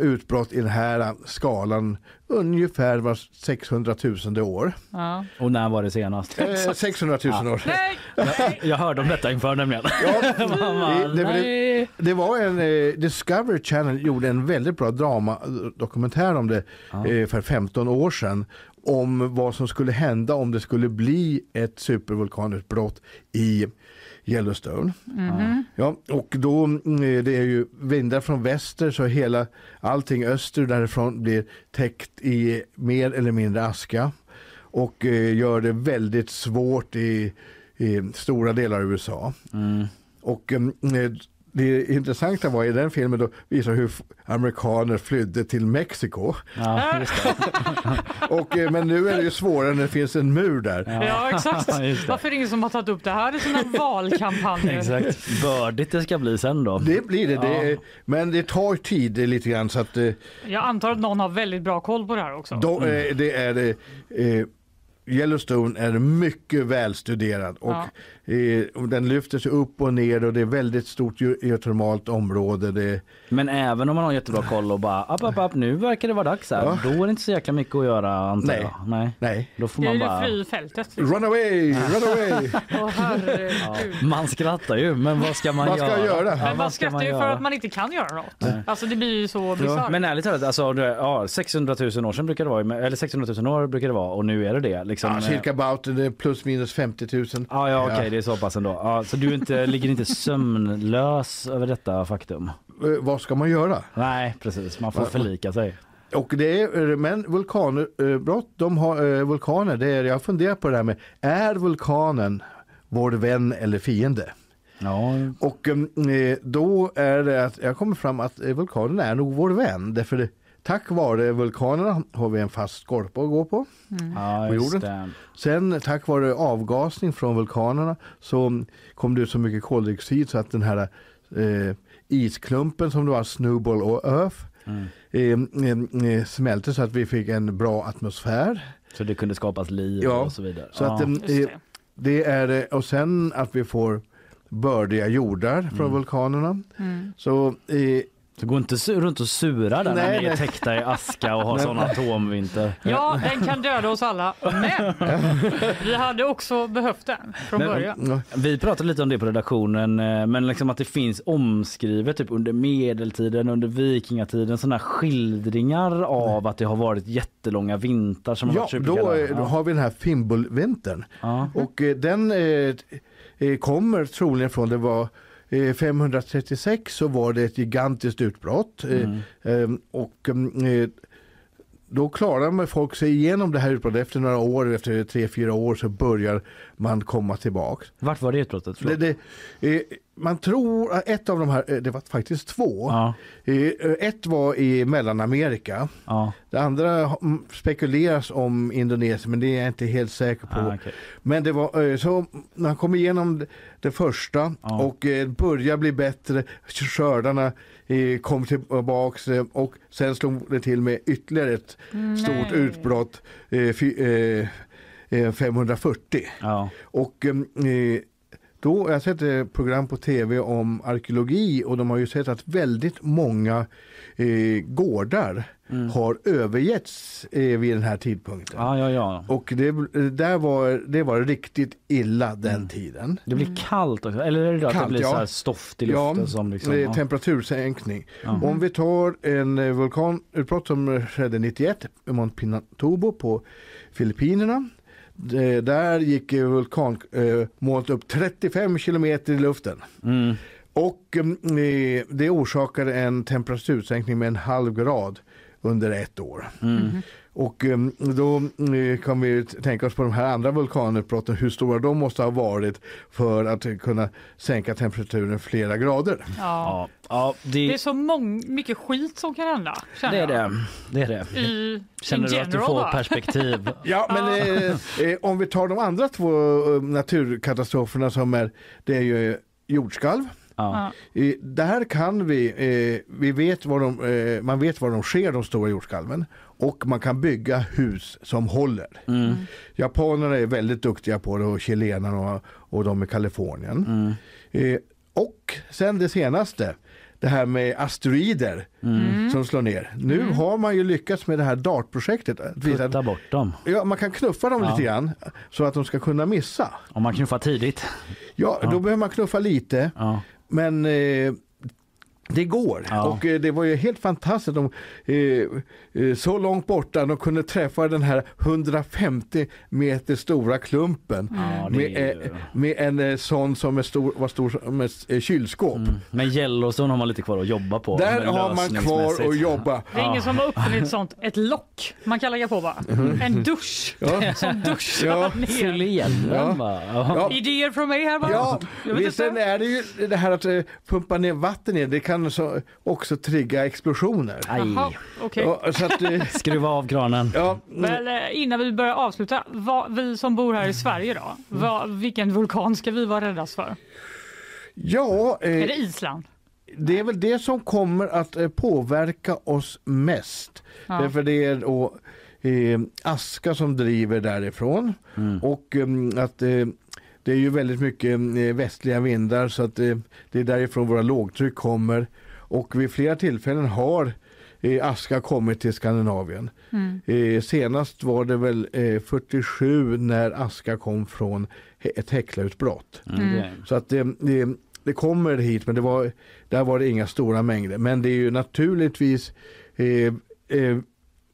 utbrott i den här skalan ungefär var 600 000 år. Ja. Och när var det senast? Eh, 600 000 år. Nej! Jag, jag hörde om detta inför nämligen. Mamma, Det, det, nej. det, var en eh, Discovery Channel gjorde en väldigt bra dramadokumentär om det eh, för 15 år sedan om vad som skulle hända om det skulle bli ett supervulkanutbrott i Yellowstone. Mhm. Ja, och då mm, det är ju vindar från väster så hela allting öster därifrån blir täckt i mer eller mindre aska och eh, gör det väldigt svårt i, i stora delar av USA. Och mm, eh, det intressanta var i den filmen då visar hur amerikaner flydde till Mexiko. Ja, just det. Och, eh, men nu är det ju svårare när det finns en mur där. Ja, exakt. Just det. Varför är det ingen som har tagit upp det här i sina valkampanjer? Exakt. Bördigt det ska bli sen då. Det blir det, det är, men det tar tid lite grann så att eh, Jag antar att någon har väldigt bra koll på det här också. då, eh, det är det, eh, Yellowstone är mycket välstuderad och eh, den lyfter sig upp och ner och det är väldigt stort ge- geotermalt område. Det, Men även om man har jättebra koll och bara app, app, app, nu verkar det vara dags här. Ja. Då är det inte så jäkla mycket att göra antar Nej. jag. Nej. nej. Då får Det är man det bara... fri fältet. liksom. Run away, run away! Ja, man skrattar ju men vad ska man Vad ska göra? jag göra? Ja, Men man vad ska skrattar ju för att man inte kan göra något. Alltså det blir ju så bisarrt. Men ärligt talat, alltså, ja, 600 000 år sedan brukar det vara, eller 600 000 år brukar det vara och nu är det det. Liksom, Ja, cirka about det är plus minus 50 000. Ja, ja okej det är så pass ändå. Ja, så du inte, ligger inte sömnlös över detta faktum? Eh, vad ska man göra? Nej precis, man får förlika sig. Och det är, eh, men vulkanbrott, de har eh, vulkaner, det är, jag funderar på det här med, är vulkanen vår vän eller fiende? Ja, Och eh, då är det att jag kommer fram att eh, vulkanen är nog vår vän. Därför det, tack vare vulkanerna har vi en fast skorpa att gå på. ja på jorden. det. Sen tack vare avgasning från vulkanerna så kom det ut så mycket koldioxid så att den här eh, isklumpen som det var Snowball och Earth Mm. eh, eh, eh, smälte så att vi fick en bra atmosfär. Så det kunde skapas liv Ja, och så vidare. Så att, ja. eh, det. det är det. Och sen att vi får bördiga jordar från Mm. vulkanerna. Mm. Så eh, Så gå inte runt och sura där när Nej, ni är täckta i aska och har Nej. sån atomvinter. Ja, den kan döda oss alla. Men vi hade också behövt den från Men- början. ja, Vi pratade lite om det på redaktionen, eh, men liksom att det finns omskrivet typ under medeltiden, under vikingatiden, sådana skildringar av att det har varit jättelånga vintrar som har ja varit då, eh, då har vi den här Fimbulvintern. ja. Och eh, den eh, kommer troligen från, det var 536 så var det ett gigantiskt utbrott. Eh, eh, och mm, eh, då klarar man folk sig igenom det här utbrottet. Efter några år, efter tre, fyra år så börjar man komma tillbaks. Vart var det utbrottet? Det, det, eh, man tror att ett av de här, eh, det var faktiskt två. Ja, Eh, ett var i Mellanamerika. ja. Det andra spekuleras om Indonesien men det är jag inte helt säker på. Ah, okej. Men det var eh, så han kom igenom det- det första Ja. och började bli bättre, skördarna kom tillbaks eh, och sen slog det till med ytterligare ett stort utbrott eh, fy, eh, eh, 540. Ja. Och då, jag har sett ett program på tv om arkeologi och de har ju sett att väldigt många eh, gårdar har övergetts eh, vid den här tidpunkten. Ja, ja, ja. Och det, där var, det var riktigt illa den tiden. Det blir kallt också, eller är det då att Kallt, det blir ja. så här stoft i luften som liksom... det är ja. temperatursänkning. Om vi tar en eh, vulkanutbrott som skedde 91 i Mont Pinatubo på Filippinerna. Det- Där gick eh, vulkanmolnet upp 35 kilometer i luften. Mm. Och eh, det orsakade en temperatursänkning med en halv grad under ett år. Mm. Och eh, då eh, kan vi tänka oss på de här andra vulkanutbrotten, hur stora de måste ha varit för att kunna sänka temperaturen flera grader. Ja. Ja, ja Det är det, så mång, mycket skit som kan hända. det är det. Det är det. I, Känner in du att du general, får va? perspektiv? Ja, men eh, eh, om vi tar de andra två eh, naturkatastroferna som är, det är ju jordskalv. Ja. Eh, där kan vi, eh, vi vet var de, eh, man vet var de sker, de stora jordskalven. Och man kan bygga hus som håller. Mm. Japanerna är väldigt duktiga på det och chilenarna och, och de i Kalifornien. Mm. Eh, och sen det senaste, det här med asteroider Mm. som slår ner. Nu har man ju lyckats med det här DART-projektet. Putta bort dem. Ja, man kan knuffa dem Ja. lite grann så att de ska kunna missa. Om man knuffar tidigt. Ja, då behöver man knuffa lite. Ja. Men eh, Det går. Och eh, det var ju helt fantastiskt. De, eh, eh, så långt borta, de kunde träffa den här 150 meter stora klumpen. Ja, det med, eh, med en eh, sån som är stor, var stor som ett eh, kylskåp. Men Yellowstone har man lite kvar att jobba på. Där har man kvar att jobba. Det är ingen som har uppfunnit sånt, ett lock man kan lägga på bara. En dusch Ja. som duschar Ja. ner. Fyll igen Ja. Ja. Ja. Idéer från mig här bara. Ja, visst, är det ju det här att eh, pumpa ner vatten i, det kan så, också trigga explosioner. Jaha, okej. Ja, så att, eh, Skruva av kranen. ja, Men eh, innan vi börjar avsluta, vad, vi som bor här i Sverige då, vad, vilken vulkan ska vi vara räddas för? ja eh, Är det Island? det är väl det som kommer att eh, påverka oss mest. Ja. Därför det är då, eh, aska som driver därifrån. Och eh, att eh, det är ju väldigt mycket eh, västliga vindar så att eh, det är därifrån våra lågtryck kommer. Och vid flera tillfällen har eh, aska kommit till Skandinavien. Mm. Senast var det väl eh, 47 när aska kom från ett häcklautbrott. Okej. Så att det, det, det kommer hit men det var, där var det inga stora mängder. Men det är ju naturligtvis eh, eh,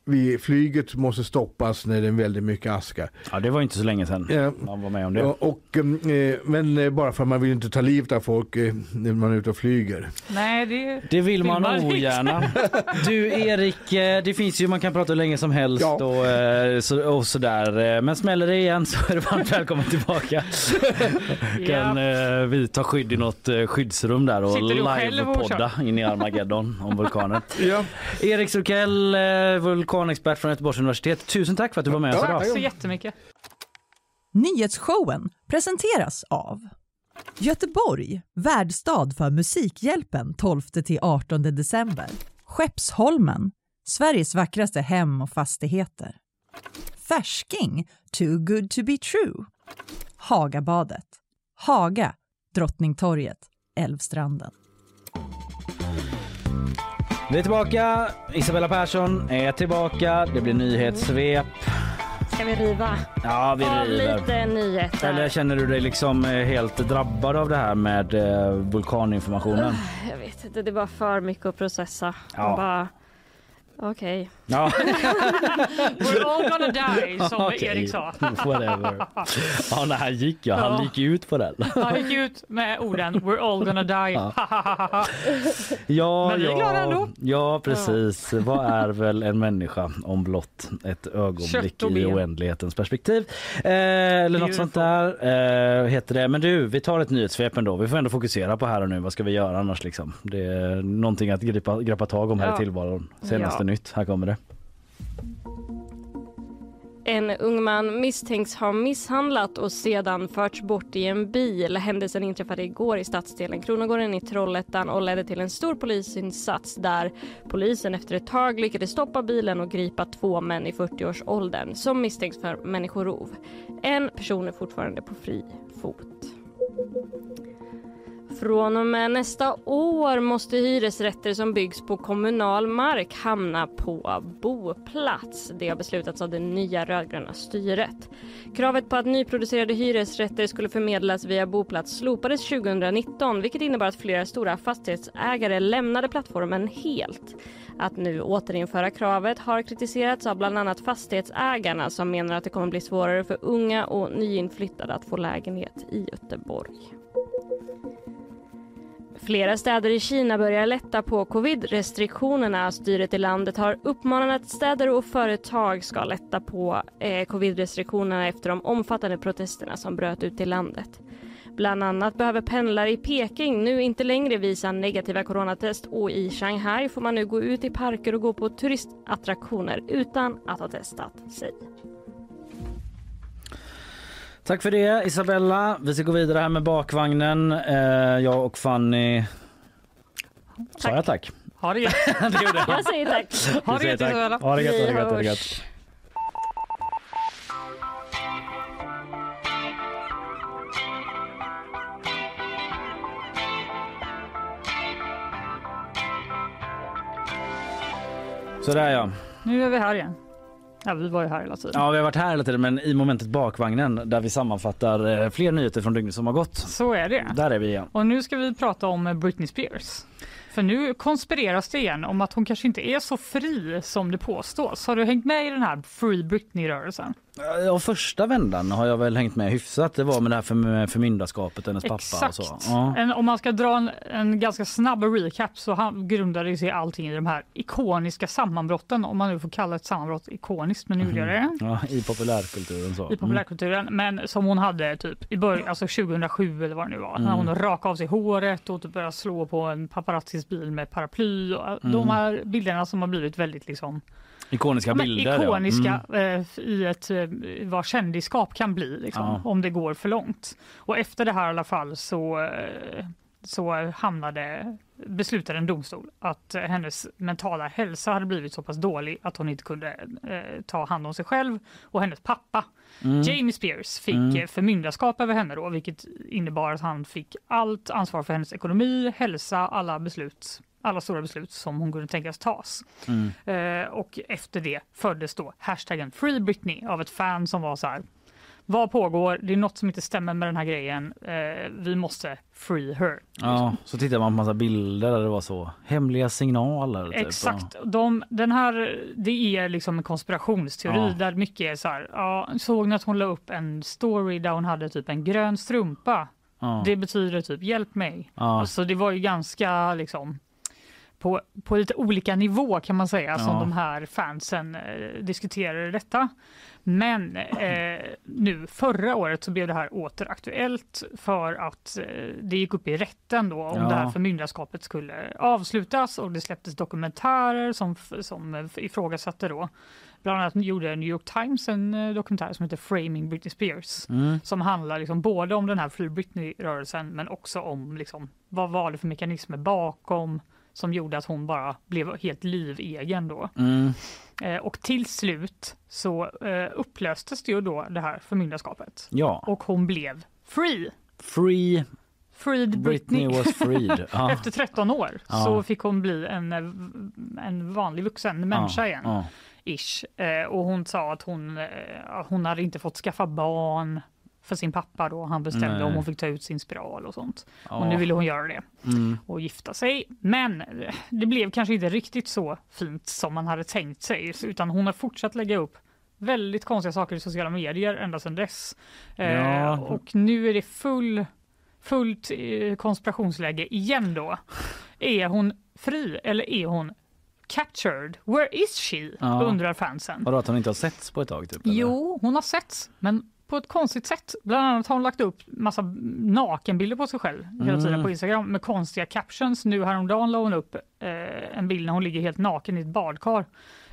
vi, flyget måste stoppas när det är väldigt mycket aska. Ja, det var inte så länge sedan Ja. man var med om det. Ja, och, eh, men eh, bara för att man vill inte ta livet av folk eh, när man är ute och flyger. Nej, det, Det vill man Vill man inte. ogärna. Du Erik, det finns ju, man kan prata hur länge som helst Ja. och, så, och sådär. Men smäller det igen så är du varmt välkommen tillbaka. kan eh, vi ta skydd i något skyddsrum där och livepodda in i Armageddon om vulkanen. Ja. Erik Strukell, eh, vulkanexpert från Göteborgs universitet. Tusen tack för att du var med oss idag. tack så jättemycket. Nyhetsshowen presenteras av Göteborg, värdstad för Musikhjälpen 12-18 december. Skeppsholmen, Sveriges vackraste hem och fastigheter. Färsking, too good to be true. Hagabadet, Haga, Drottningtorget, Älvstranden. Vi är tillbaka. Isabella Persson är tillbaka. Det blir nyhetssvep. Ska vi riva Ja, vi av river. lite nyheter? Eller känner du dig liksom eh, helt drabbad av det här med eh, vulkaninformationen? Jag vet inte, det är bara för mycket att processa. Ja. Bara, okej. Ja, We're all gonna die, som Okej. Erik sa. whatever. Ja, han gick ja. Han Ja. gick ut på den. Han gick ut med orden We're all gonna die. Ja, Men vi är ja, glada ändå. Ja, precis. Vad är väl en människa om blott ett ögonblick i oändlighetens perspektiv? Eh, eller något sånt där eh, heter det. Men du, vi tar ett nyhetssvep ändå. Vi får ändå fokusera på här och nu. Vad ska vi göra annars liksom? Det är någonting att gripa, greppa tag om här Ja. i tillvaron. Senaste Ja. nytt. Här kommer det. En ung man misstänks ha misshandlat och sedan förts bort i en bil. Händelsen inträffade igår i stadsdelen Kronogården i Trollhättan och ledde till en stor polisinsats där polisen efter ett tag lyckades stoppa bilen och gripa två män i 40-årsåldern som misstänks för människorov. En person är fortfarande på fri fot. Från och med nästa år måste hyresrätter som byggs på kommunal mark hamna på boplats. Det har beslutats av det nya rödgröna styret. Kravet på att nyproducerade hyresrätter skulle förmedlas via boplats slopades 2019 vilket innebar att flera stora fastighetsägare lämnade plattformen helt. Att nu återinföra kravet har kritiserats av bland annat fastighetsägarna som menar att det kommer bli svårare för unga och nyinflyttade att få lägenhet i Göteborg. Flera städer i Kina börjar lätta på covid-restriktionerna. Styret i landet har uppmanat att städer och företag ska lätta på eh, covid-restriktionerna efter de omfattande protesterna som bröt ut i landet. Bland annat behöver pendlare i Peking nu inte längre visa negativa coronatest och i Shanghai får man nu gå ut i parker och gå på turistattraktioner utan att ha testat sig. Tack för det Isabella. Vi ska gå vidare här med bakvagnen. Eh, jag och Fanny... Sa jag tack? Ha det gött. det gjorde jag. Jag säger tack. Ha det gött. Isabella. Ha det gött, ha det gött, ha det gött. Sådär ja. Nu är vi här igen. Ja, vi var ju här hela tiden. Ja, vi har varit här hela tiden men i momentet bakvagnen där vi sammanfattar eh, fler nyheter från dygnet som har gått. Så är det. Där är vi igen. Och nu ska vi prata om Britney Spears. För nu konspireras det igen om att hon kanske inte är så fri som det påstås. Har du hängt med i den här Free Britney-rörelsen? Ja, första vändan har jag väl hängt med hyfsat. Det var med det här för, förmyndarskapet, hennes pappa och Exakt. så. Ja. En, om man ska dra en, en ganska snabb recap så han, grundade sig allting i de här ikoniska sammanbrotten, om man nu får kalla ett sammanbrott ikoniskt, men nu gjorde jag det. Ja, I populärkulturen så. I populärkulturen, men som hon hade typ i början, alltså 2007 eller vad det nu var, när Mm. hon rakade av sig håret och typ började slå på en paparazzis bil med paraply. Och Mm. De här bilderna som har blivit väldigt liksom Ikoniska bilder. ja. Ikoniska Mm. eh, i ett, eh, vad kändisskap kan bli liksom, Ja. om det går för långt. Och efter det här i alla fall så, eh, så hamnade, beslutade en domstol att hennes mentala hälsa hade blivit så pass dålig att hon inte kunde eh, ta hand om sig själv och hennes pappa. Mm. Jamie Spears fick Mm. förmyndarskap över henne då, vilket innebar att han fick allt ansvar för hennes ekonomi, hälsa, alla beslut alla stora beslut som hon kunde tänkas tas. Mm. Eh, och efter det föddes då hashtaggen Free Britney av ett fan som var så här. Vad pågår? Det är något som inte stämmer med den här grejen. Eh, vi måste free her. Ja, så tittar man på massa bilder där det var så hemliga signaler. Typ. Exakt. De, den här, det är liksom en konspirationsteori Ja. där mycket är så här. Ja, såg ni att hon la upp en story där hon hade typ en grön strumpa? Ja. Det betyder typ hjälp mig. Ja. Alltså det var ju ganska liksom på, på lite olika nivå kan man säga som Ja. de här fansen eh, diskuterade detta. Men eh, nu förra året så blev det här åter aktuellt för att eh, det gick upp i rätten då om Ja. det här förmyndarskapet skulle avslutas och det släpptes dokumentärer som, som ifrågasatte då. Bland annat gjorde New York Times en eh, dokumentär som heter Framing Britney Spears Mm. som handlar liksom både om den här Free Britney-rörelsen men också om liksom, vad var det för mekanismer bakom som gjorde att hon bara blev helt livegen då. Mm. Eh, och till slut så eh, upplöstes det ju då det här förmyndarskapet. Ja. Och hon blev free. Free Freed Britney. Britney was freed. Ja. Efter 13 år Ja. så fick hon bli en, eh, en vanlig vuxen människa Ja, igen. Ish. Och hon sa att hon, hon hade inte fått skaffa barn för sin pappa då. Han bestämde Nej. om hon fick ta ut sin spiral och sånt. Ja. Och nu ville hon göra det Mm. och gifta sig. Men eh, det blev kanske inte riktigt så fint som man hade tänkt sig. Utan hon har fortsatt lägga upp väldigt konstiga saker i sociala medier ända sedan dess. Eh, Ja. Och nu är det full, fullt eh, konspirationsläge igen då. Är hon fri eller är hon captured? Where is she? Ja. undrar fansen. Vadå att hon inte har setts på ett tag? Typ, eller? Jo, hon har setts, men på ett konstigt sätt. Bland annat har hon lagt upp massa nakenbilder på sig själv hela tiden Mm. på Instagram med konstiga captions. Nu häromdagen la hon upp eh, en bild när hon ligger helt naken i ett badkar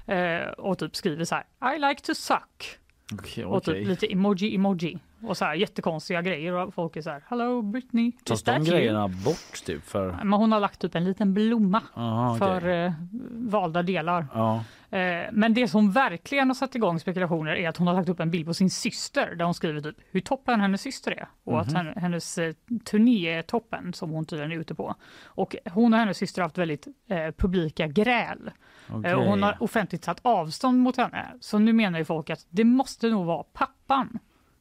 eh, och typ skriver så här I like to suck. Okej, Och typ lite emoji emoji och så här jättekonstiga grejer och folk är så här Hello Britney, Tas de you?" grejerna bort typ? För... Men hon har lagt upp en liten blomma Aha, okej. för eh, valda delar. Ja. Eh, Men det som verkligen har satt igång spekulationer är att hon har lagt upp en bild på sin syster där hon skriver typ hur toppen hennes syster är och att Mhm. hen- hennes eh, turné är toppen som hon tydligen är ute på. Och hon och hennes syster har haft väldigt eh, publika gräl. Okej. Eh, och hon har offentligt satt avstånd mot henne. Så nu menar ju folk att det måste nog vara pappan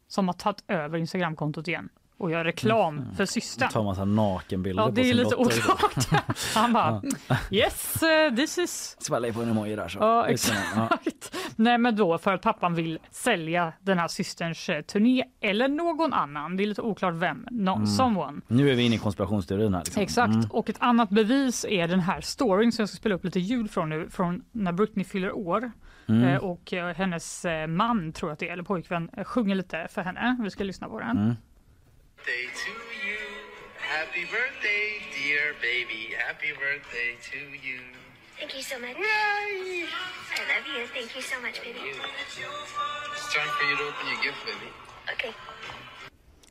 som har tagit över Instagramkontot igen och gör reklam för systern. Ta massa nakenbilder Ja, det är lite oklart. Han bara yes, eh, this is Svälla på en emoji där så. Ja. exakt. Nej, men då för att pappan vill sälja den här systerns eh, turné eller någon annan. Det är lite oklart vem. No, Mm. Someone. Nu är vi inne i konspirationsteorin här. Liksom. Exakt. Mm. Och ett annat bevis är den här storyn som jag ska spela upp lite ljud från nu från när Britney fyller år. Mm. Eh, och eh, hennes eh, man, tror jag att det är, eller pojkvän, eh, sjunger lite för henne. Vi ska lyssna på den. Mm. birthday to you. Happy birthday, dear baby. Happy birthday to you. Thank you so much. I love you. Thank you so much, baby. It's time for you to open your gift, baby. Okay.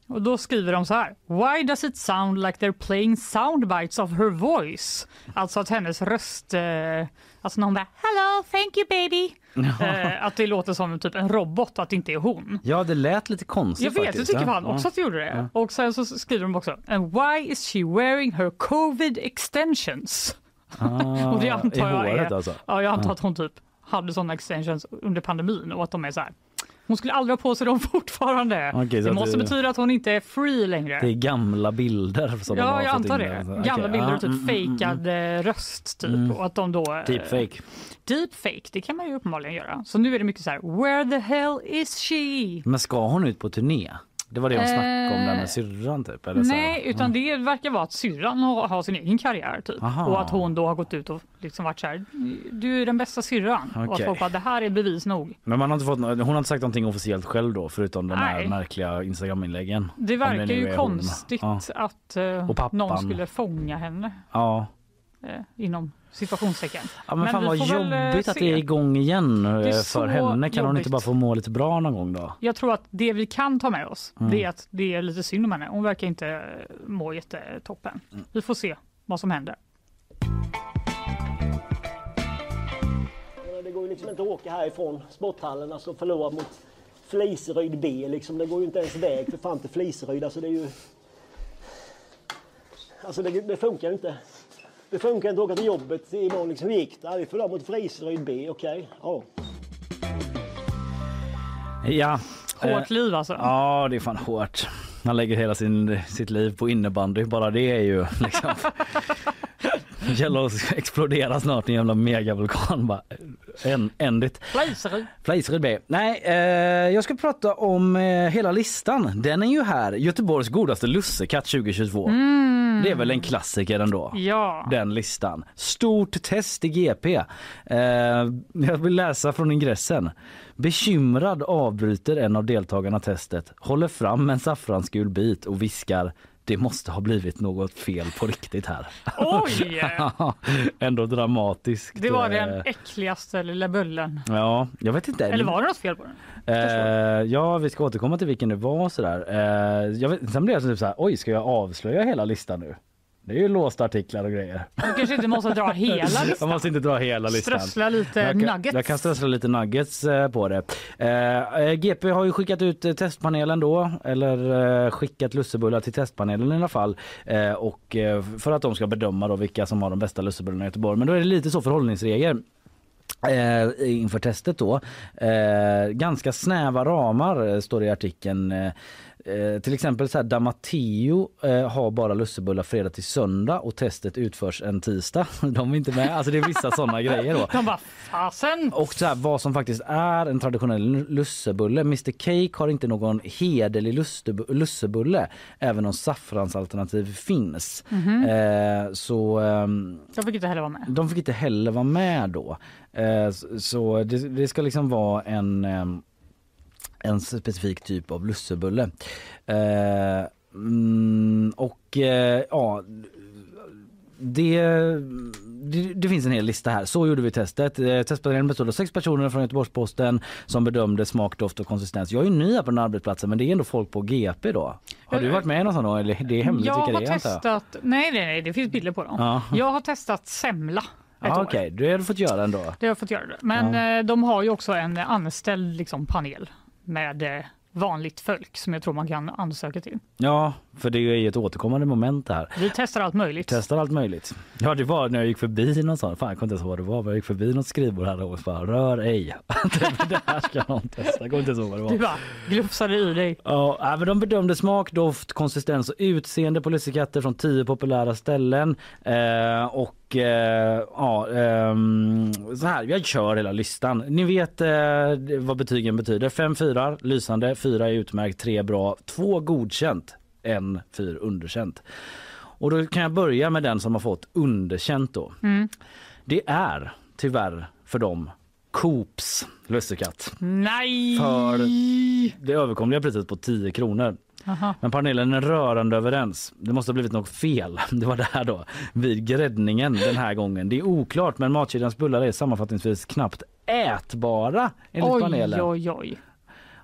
Och då skriver de så här. Why does it sound like they're playing soundbites of her voice? Alltså att hennes röst, eh, alltså när hon bara hello, thank you baby. Eh, att det låter som typ en robot, att det inte är hon. Ja, det lät lite konstigt Jag vet, faktiskt. jag tycker ja. också att det gjorde det. Ja. Och sen så skriver de också, and why is she wearing her covid extensions? Ah, och det antar jag håret är, alltså? Ja, jag antar Ja. att hon typ hade sådana extensions under pandemin och att de är så här, Hon skulle aldrig ha på sig dem fortfarande. Okej, det måste det- betyda att hon inte är free längre. Det är gamla bilder som Ja, jag antar det. där. Gamla Okej, bilder och typ mm, mm, mm. fejkad eh, röst typ. Mm. Och att de då... eh, Deepfake. Deepfake, det kan man ju uppenbarligen göra. Så nu är det mycket så här, where the hell is she? Men ska hon ut på turné? Det var det hon snackade om där Eh, med syrran typ? Eller så. Nej, utan det verkar vara att syrran har, har sin egen karriär typ. Aha. Och att hon då har gått ut och liksom varit så här, du är den bästa syrran. Och att folk bara, det här är bevis nog. Men man har inte fått, hon har inte sagt någonting officiellt själv då förutom de här Nej. märkliga Instagram-inläggen. Det verkar nu ju hon. konstigt Ja. att eh, någon skulle fånga henne Ja. eh, inom situationstecken. Ja, men, fan vi vad eh, jobbigt att se. det är igång igen eh, är för henne. Kan hon jobbigt. inte bara få må lite bra någon gång då? Jag tror att det vi kan ta med oss Mm. det är att det är lite synd om henne. Hon verkar inte eh, må jättetoppen. Mm. Vi får se vad som händer. Det går ju liksom inte att åka härifrån sporthallen alltså förlora mot Fliseryd B liksom. Det går ju inte ens väg för fan till Fliseryd. Alltså det är ju... Alltså det, det funkar ju inte. Det funkar inte att åka till jobbet imorgon liksom. Hur gick det? Vi förlorade mot Fliseryd B, okej. Ja. Ja. Hårt liv alltså. Ja, det är fan hårt. Han lägger hela sin, sitt liv på innebandy. Bara det är ju liksom... Gäller att explodera snart en jävla megavulkan. Bara, en, B. Nej, eh, jag ska prata om eh, hela listan. Den är ju här. Göteborgs godaste lussekatt 2022. Mm. Det är väl en klassiker ändå? Ja. Den listan. Stort test i GP. Eh, jag vill läsa från ingressen. Bekymrad avbryter en av deltagarna testet, håller fram en saffransgul bit och viskar det måste ha blivit något fel på riktigt här. Oj! Ändå dramatiskt. Det var eh, den äckligaste lilla bullen. Ja, jag vet inte. Eller var det något fel på den? Eh, ja, vi ska återkomma till vilken det var sådär. Eh, jag vet, sen blev jag typ så här, oj, ska jag avslöja hela listan nu? Det är ju låsta artiklar och grejer. Du kanske inte måste dra hela listan. Jag måste inte dra hela listan. Strössla lite jag kan, nuggets. Jag kan strössla lite nuggets eh, på det. Eh, eh, GP har ju skickat ut eh, testpanelen då, eller eh, skickat lussebullar till testpanelen i alla fall. Eh, och för att de ska bedöma då vilka som har de bästa lussebullarna i Göteborg. Men då är det lite så förhållningsregler. Eh, inför testet då. Eh, ganska snäva ramar står det i artikeln. Eh, till exempel så här Damateo eh, har bara lussebullar fredag till söndag och testet utförs en tisdag. De är inte med. Alltså det är vissa sådana grejer då. De bara fasen. Och så här, vad som faktiskt är en traditionell lussebulle. Mr Cake har inte någon hederlig lusseb- lussebulle även om saffransalternativ finns. Mhm. Eh, så ehm, Jag fick inte heller vara med. de fick inte heller vara med då. Eh, så- så det, det ska liksom vara en, ehm, en specifik typ av lussebulle. Eh, mm, och eh, ja, det, det, det finns en hel lista här. Så gjorde vi testet. Eh, Testpanelen bestod av sex personer från Göteborgs-Posten som bedömde smak, doft och konsistens. Jag är ny här på den arbetsplatsen men det är ändå folk på GP då. Har du varit med i någon sån då? Eller det är hemligt Jag vilka har det är antar jag? testat, nej, nej det finns bilder på dem. Ja. Jag har testat semla Ja, år. Okej, det har du fått göra ändå. Det har jag fått göra. Men eh, de har ju också en anställd liksom, panel med eh, vanligt folk som jag tror man kan ansöka till. Ja, för det är ju ett återkommande moment här. Vi testar allt möjligt. Testar allt möjligt. Ja, det var när jag gick förbi någon sån, fan jag kommer inte ihåg vad det var, men jag gick förbi något skrivbord här och bara rör ej. det här ska någon testa, jag kommer inte ihåg vad det var. Du bara glufsade i dig. Ja, men de bedömde smak, doft, konsistens och utseende på lussekatter från tio populära ställen. Eh, och eh, ja, ehm, så här, jag kör hela listan. Ni vet eh, vad betygen betyder. Fem fyrar, lysande, fyra är utmärkt, tre bra, två godkänt, en fyr underkänt. Och då kan jag börja med den som har fått underkänt då. Mm. Det är tyvärr för dem Coops lussekatt. Nej! För det överkomliga priset på 10 kronor. Aha. Men panelen är rörande överens. Det måste ha blivit något fel. Det var där då, vid gräddningen den här gången. Det är oklart men matkedjans bullar är sammanfattningsvis knappt ätbara enligt Oj, panelen. oj, oj.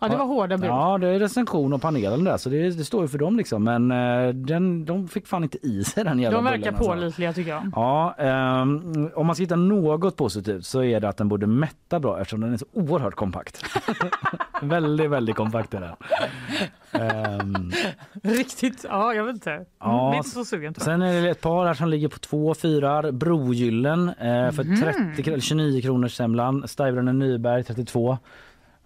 Ja, det var hårda bud. Ja, det är recension och panelen där så det, det står ju för dem liksom. Men eh, den, de fick fan inte i sig den jävla De verkar bullen, alltså. pålitliga tycker jag. Ja, ehm, om man ska hitta något positivt så är det att den borde mätta bra eftersom den är så oerhört kompakt. väldigt, väldigt kompakt är den. Ehm, Riktigt, ja jag vet inte. Ja, inte så sugen. Sen är det ett par här som ligger på två fyrar. Brogyllen eh, för Mhm. 30, kr- 29 kronor semlan. Stavranen Nyberg 32.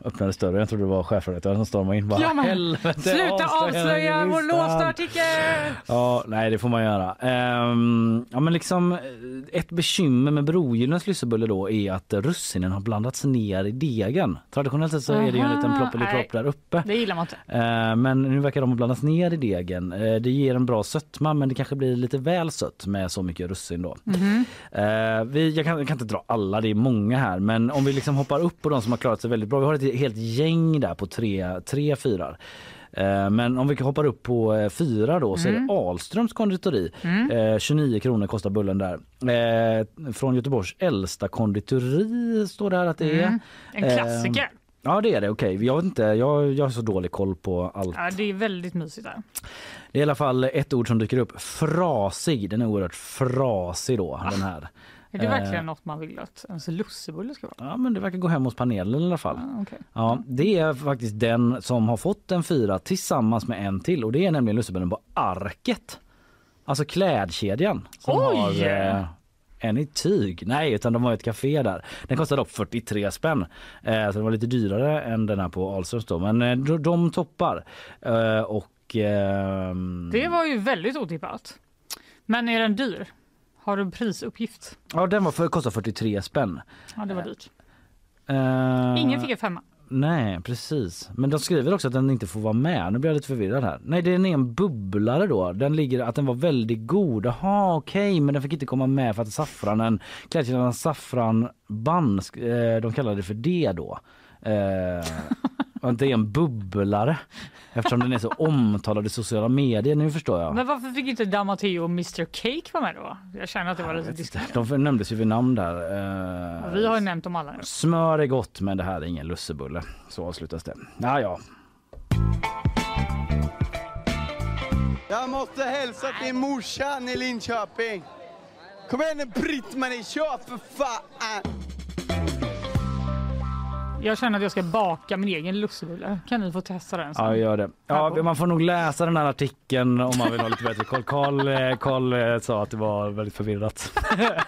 Öppnade större. Jag trodde det var chefredaktören som stormade in. Bara, Ja, "Helvete, Sluta avslöja vår listan." låsta artikel! Ja, nej det får man göra. Ehm, ja men liksom ett bekymmer med Brogyllens lussebulle då är att russinen har blandats ner i degen. Traditionellt sett så är det ju en liten nej. där uppe. Det gillar man inte. Eh, Men nu verkar de ha blandats ner i degen. Eh, Det ger en bra sötma men det kanske blir lite väl sött med så mycket russin då. Mhm. Eh, vi, jag, kan, jag kan inte dra alla, det är många här men om vi liksom hoppar upp på de som har klarat sig väldigt bra. Vi har ett helt gäng där på tre, tre fyrar. Eh, Men om vi hoppar upp på eh, fyra då så är Mm. det Ahlströms konditori. Mm. Eh, 29 kronor kostar bullen där. Eh, Från Göteborgs äldsta konditori står det här att det är. Mm. En Eh, klassiker. Ja det är det, okej. Jag vet inte, jag, jag har så dålig koll på allt. Ja, det är väldigt mysigt där. Det är i alla fall ett ord som dyker upp. Frasig, den är oerhört frasig då den här. Är det Eh, verkligen något man vill att ens lussebulle ska vara? Ja men det verkar gå hem hos panelen i alla fall. Ah, okej. Ja, det är faktiskt den som har fått en fyra tillsammans med en till och det är nämligen lussebullen på Arket. Alltså klädkedjan som Oj! har eh, en i tyg. Nej, utan de har ett café där. Den kostar dock 43 spänn. Eh, så den var lite dyrare än den här på Ahlströms då. Men eh, de, de toppar. Eh, och ehm, Det var ju väldigt otippat. Men är den dyr? Har du prisuppgift? Ja, den var för, kostar 43 spänn. Ja, det var dyrt. Eh, Ingen fick en femma. Nej, precis. Men de skriver också att den inte får vara med. Nu blir jag lite förvirrad här. Nej, det är en bubblare då. Den ligger att den var väldigt god. Jaha, okej, men den fick inte komma med för att saffranen, klädkedjan saffranband, eh, de kallade det för det då. Eh, och inte en bubblare eftersom den är så omtalad i sociala medier. Nu förstår jag. Men varför fick inte Damateo och Mr Cake vara med då? Jag känner att det var lite diskriminerande. De nämndes ju vid namn där. Eh, Vi har ju nämnt dem alla nu. Smör är gott men det här är ingen lussebulle. Så avslutas det. Ja, ja. Jag måste hälsa till morsan i Linköping. Kom igen nu Britt-Marie, kör för fan! Jag känner att jag ska baka min egen lussebulle. Kan ni få testa den sen? Ja, gör det. Ja, man får nog läsa den här artikeln om man vill ha lite bättre koll. Karl, eh, Karl eh, sa att det var väldigt förvirrat.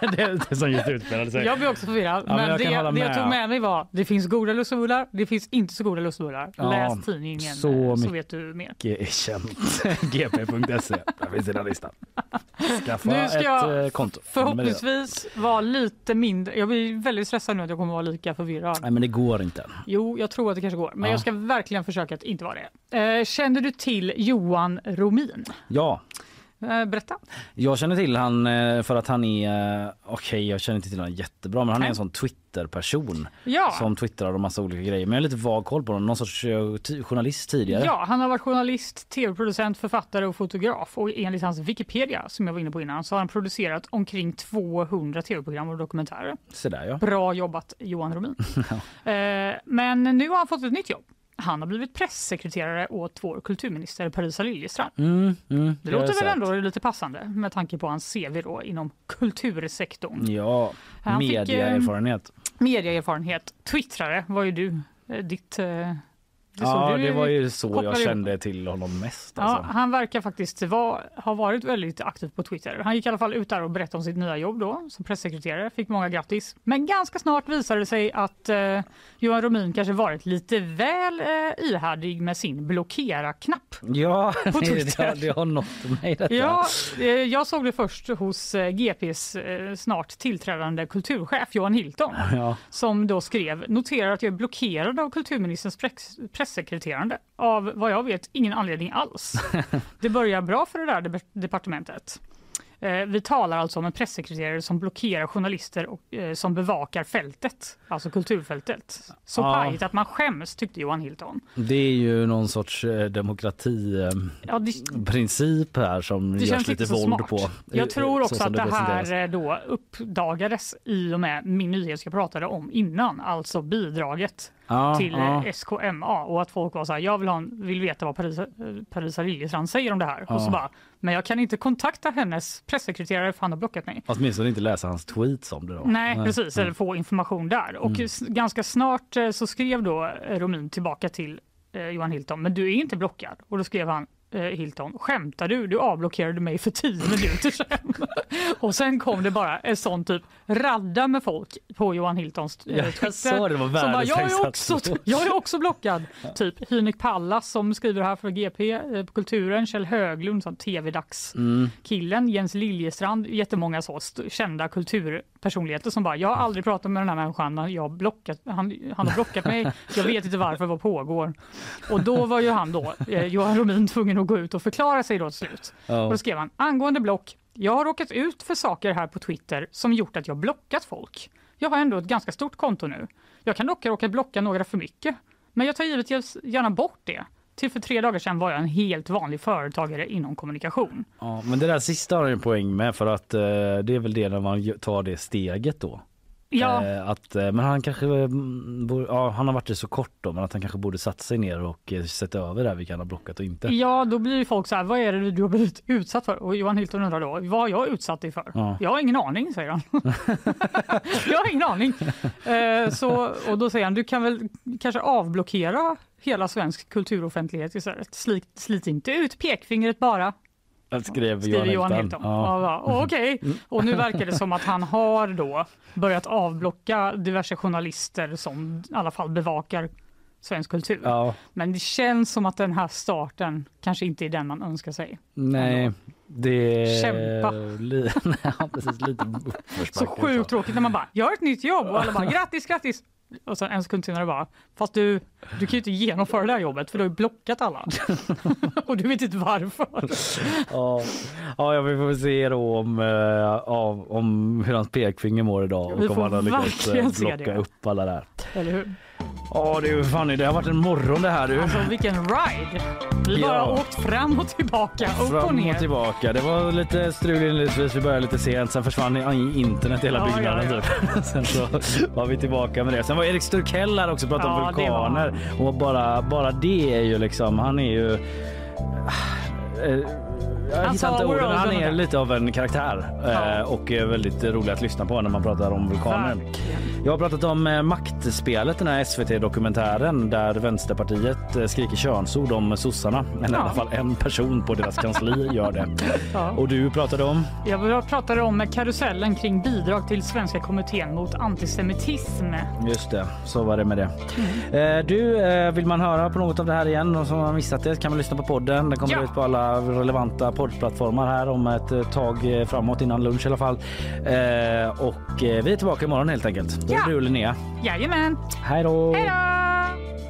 det, det som just utspelade sig. Jag blir också förvirrad. Ja, men men jag det, det jag tog med mig var det finns goda lussebullar, det finns inte så goda lussebullar. Ja, Läs tidningen så så, så mycket. vet du mer. är känt. gp.se. Där finns den listan. Skaffa Nu ska ett jag eh, konto. Förhoppningsvis vara lite mindre. Jag blir väldigt stressad nu att jag kommer vara lika förvirrad. Nej men det går inte. Jo, jag tror att det kanske går. Men Ja. jag ska verkligen försöka att inte vara det. Eh, känner du till Johan Romin? Ja, berätta. jag känner till han eh, för att han är, eh, okej jag känner inte till honom jättebra men han är en sån Twitter-person Ja. som twittrar om massa olika grejer. Men jag har lite vag koll på honom, någon sorts eh, journalist tidigare. Ja, han har varit journalist, tv-producent, författare och fotograf. Och enligt hans Wikipedia, som jag var inne på innan, så har han producerat omkring 200 tv-program och dokumentärer. Så där ja. Bra jobbat Johan Romin. Eh, men nu har han fått ett nytt jobb. Han har blivit pressekreterare åt vår kulturminister Parisa Liljestrand. Mm, mm, Det låter väl sett. ändå lite passande med tanke på hans CV då inom kultursektorn. Ja, Han fick, eh, medieerfarenhet. Medieerfarenhet, twittrare var ju du. Eh, Ditt, eh, det Ja, det var ju så jag ihop. kände till honom mest. Ja, Alltså. han verkar faktiskt vara, ha varit väldigt aktiv på Twitter. Han gick i alla fall ut där och berättade om sitt nya jobb då som pressekreterare. Fick många grattis. Men ganska snart visade det sig att eh, Johan Romin kanske varit lite väl eh, ihärdig med sin blockera-knapp. Ja, På det, Twitter. har- det har nått mig detta. Ja, eh, jag såg det först hos eh, GPs eh, snart tillträdande kulturchef Johan Hilton Ja. som då skrev noterar att jag är blockerad av kulturministerns press- pressekreterande av vad jag vet ingen anledning alls. Det börjar bra för det där de- departementet. Eh, Vi talar alltså om en pressekreterare som blockerar journalister och, eh, som bevakar fältet, alltså kulturfältet. Så Ja. pajigt att man skäms, tyckte Johan Hilton. Det är ju någon sorts eh, demokratiprincip Ja, det, här som det görs lite våld smart. på. Jag tror så också som att det presenteras. här då uppdagades i och med min nyhet jag pratade om innan, alltså bidraget Ja, till ja. SKMA och att folk var så här, jag vill, ha en, vill veta vad Parisa, Parisa Liljestrand säger om det här. Och så bara, men jag kan inte kontakta hennes pressekreterare för han har blockat mig. Åtminstone inte läsa hans tweets om det då. Nej, precis, eller få information där. Och Mm. ganska snart eh, så skrev då eh, Romin tillbaka till eh, Johan Hilton, men du är inte blockad. Och då skrev han, Hilton, skämtar du? Du avblockerade mig för tio minuter sedan. och sen kom det bara en sån typ radda med folk på Johan Hiltons eh, Ja, Twitter. jag såg det, var som bara, jag, är också, tråd." jag är också blockad. Typ Hynek Pallas som skriver här för GP eh, på Kulturen, Kjell Höglund som tv-dags Mm. Jens Liljestrand, jättemånga så kända kulturpersonligheter som bara, jag har aldrig pratat med den här människan, jag blockat, han, han har blockat mig, jag vet inte varför, vad pågår? Och då var ju han då, eh, Johan Romin, tvungen att gå ut och förklara sig då till slut. Ja. Och då skrev han, angående block, jag har råkat ut för saker här på Twitter som gjort att jag blockat folk. Jag har ändå ett ganska stort konto nu. Jag kan dock råka blocka några för mycket. Men jag tar givetvis gärna bort det. Till för tre dagar sedan var jag en helt vanlig företagare inom kommunikation. Ja, men det där sista har han en poäng med för att eh, det är väl det när man tar det steget då. Ja. Eh, att, eh, men han kanske, mm, borde, ja han har varit det så kort då men att han kanske borde satt sig ner och eh, sätta över där vilka han har blockat och inte. Ja, då blir ju folk så här, vad är det du har blivit utsatt för? Och Johan Hilton undrar då, vad jag utsatt dig för? Ja. Jag har ingen aning, säger han. jag har ingen aning. Eh, så, och då säger han, du kan väl kanske avblockera hela svensk kulturoffentlighet istället. Slit, slit inte ut pekfingret bara. Skrev Skriver Johan Hilton. Ja. Ja. Ja, Okej, och nu verkar det som att han har då börjat avblocka diverse journalister som i alla fall bevakar svensk kultur. Ja. Men det känns som att den här starten kanske inte är den man önskar sig. Nej, det Kämpa. Li, ja, precis, lite Så sjukt tråkigt när man bara, har ett nytt jobb och alla bara grattis, grattis. Och sen en sekund senare bara, fast du, du kan ju inte genomföra det här jobbet för du har ju blockat alla. och du vet inte varför. Ja, ja, jag vill få se då om, eh, av, om hur hans pekfinger mår idag Vi och om får han har lyckats eh, blocka det. upp alla där. Eller hur? Ja du fan det har varit en morgon det här du. Alltså vilken ride! Vi bara Ja. åkt fram och tillbaka, upp och Fram ner. och tillbaka. Det var lite strul inledningsvis. Vi började lite sent. Sen försvann internet i hela Ja, byggnaden. ja, Typ. Sen så var vi tillbaka med det. Sen var Erik Sturkell här också och pratade om Ja, vulkaner. Och bara, bara det är ju liksom, han är ju... Jag Han hittar inte orden. Han är lite av en karaktär eh, och är väldigt rolig att lyssna på när man pratar om vulkaner. Jag har pratat om eh, maktspelet, den här SVT-dokumentären där Vänsterpartiet eh, skriker könsord om sossarna. Men i Ja. alla fall en person på deras kansli gör det. Ja. Och du pratade om? Jag pratade om karusellen kring bidrag till Svenska kommittén mot antisemitism. Just det, så var det med det. Eh, Du, vill man höra på något av det här igen och som har missat det kan man lyssna på podden. Den kommer Ja. ut på alla relevanta poddplattformar här om ett eh, tag eh, framåt innan lunch i alla fall. Eh, Och vi är tillbaka imorgon helt enkelt. Då är Ja. du och Linnea. Jajamän! Hej då! Hej då!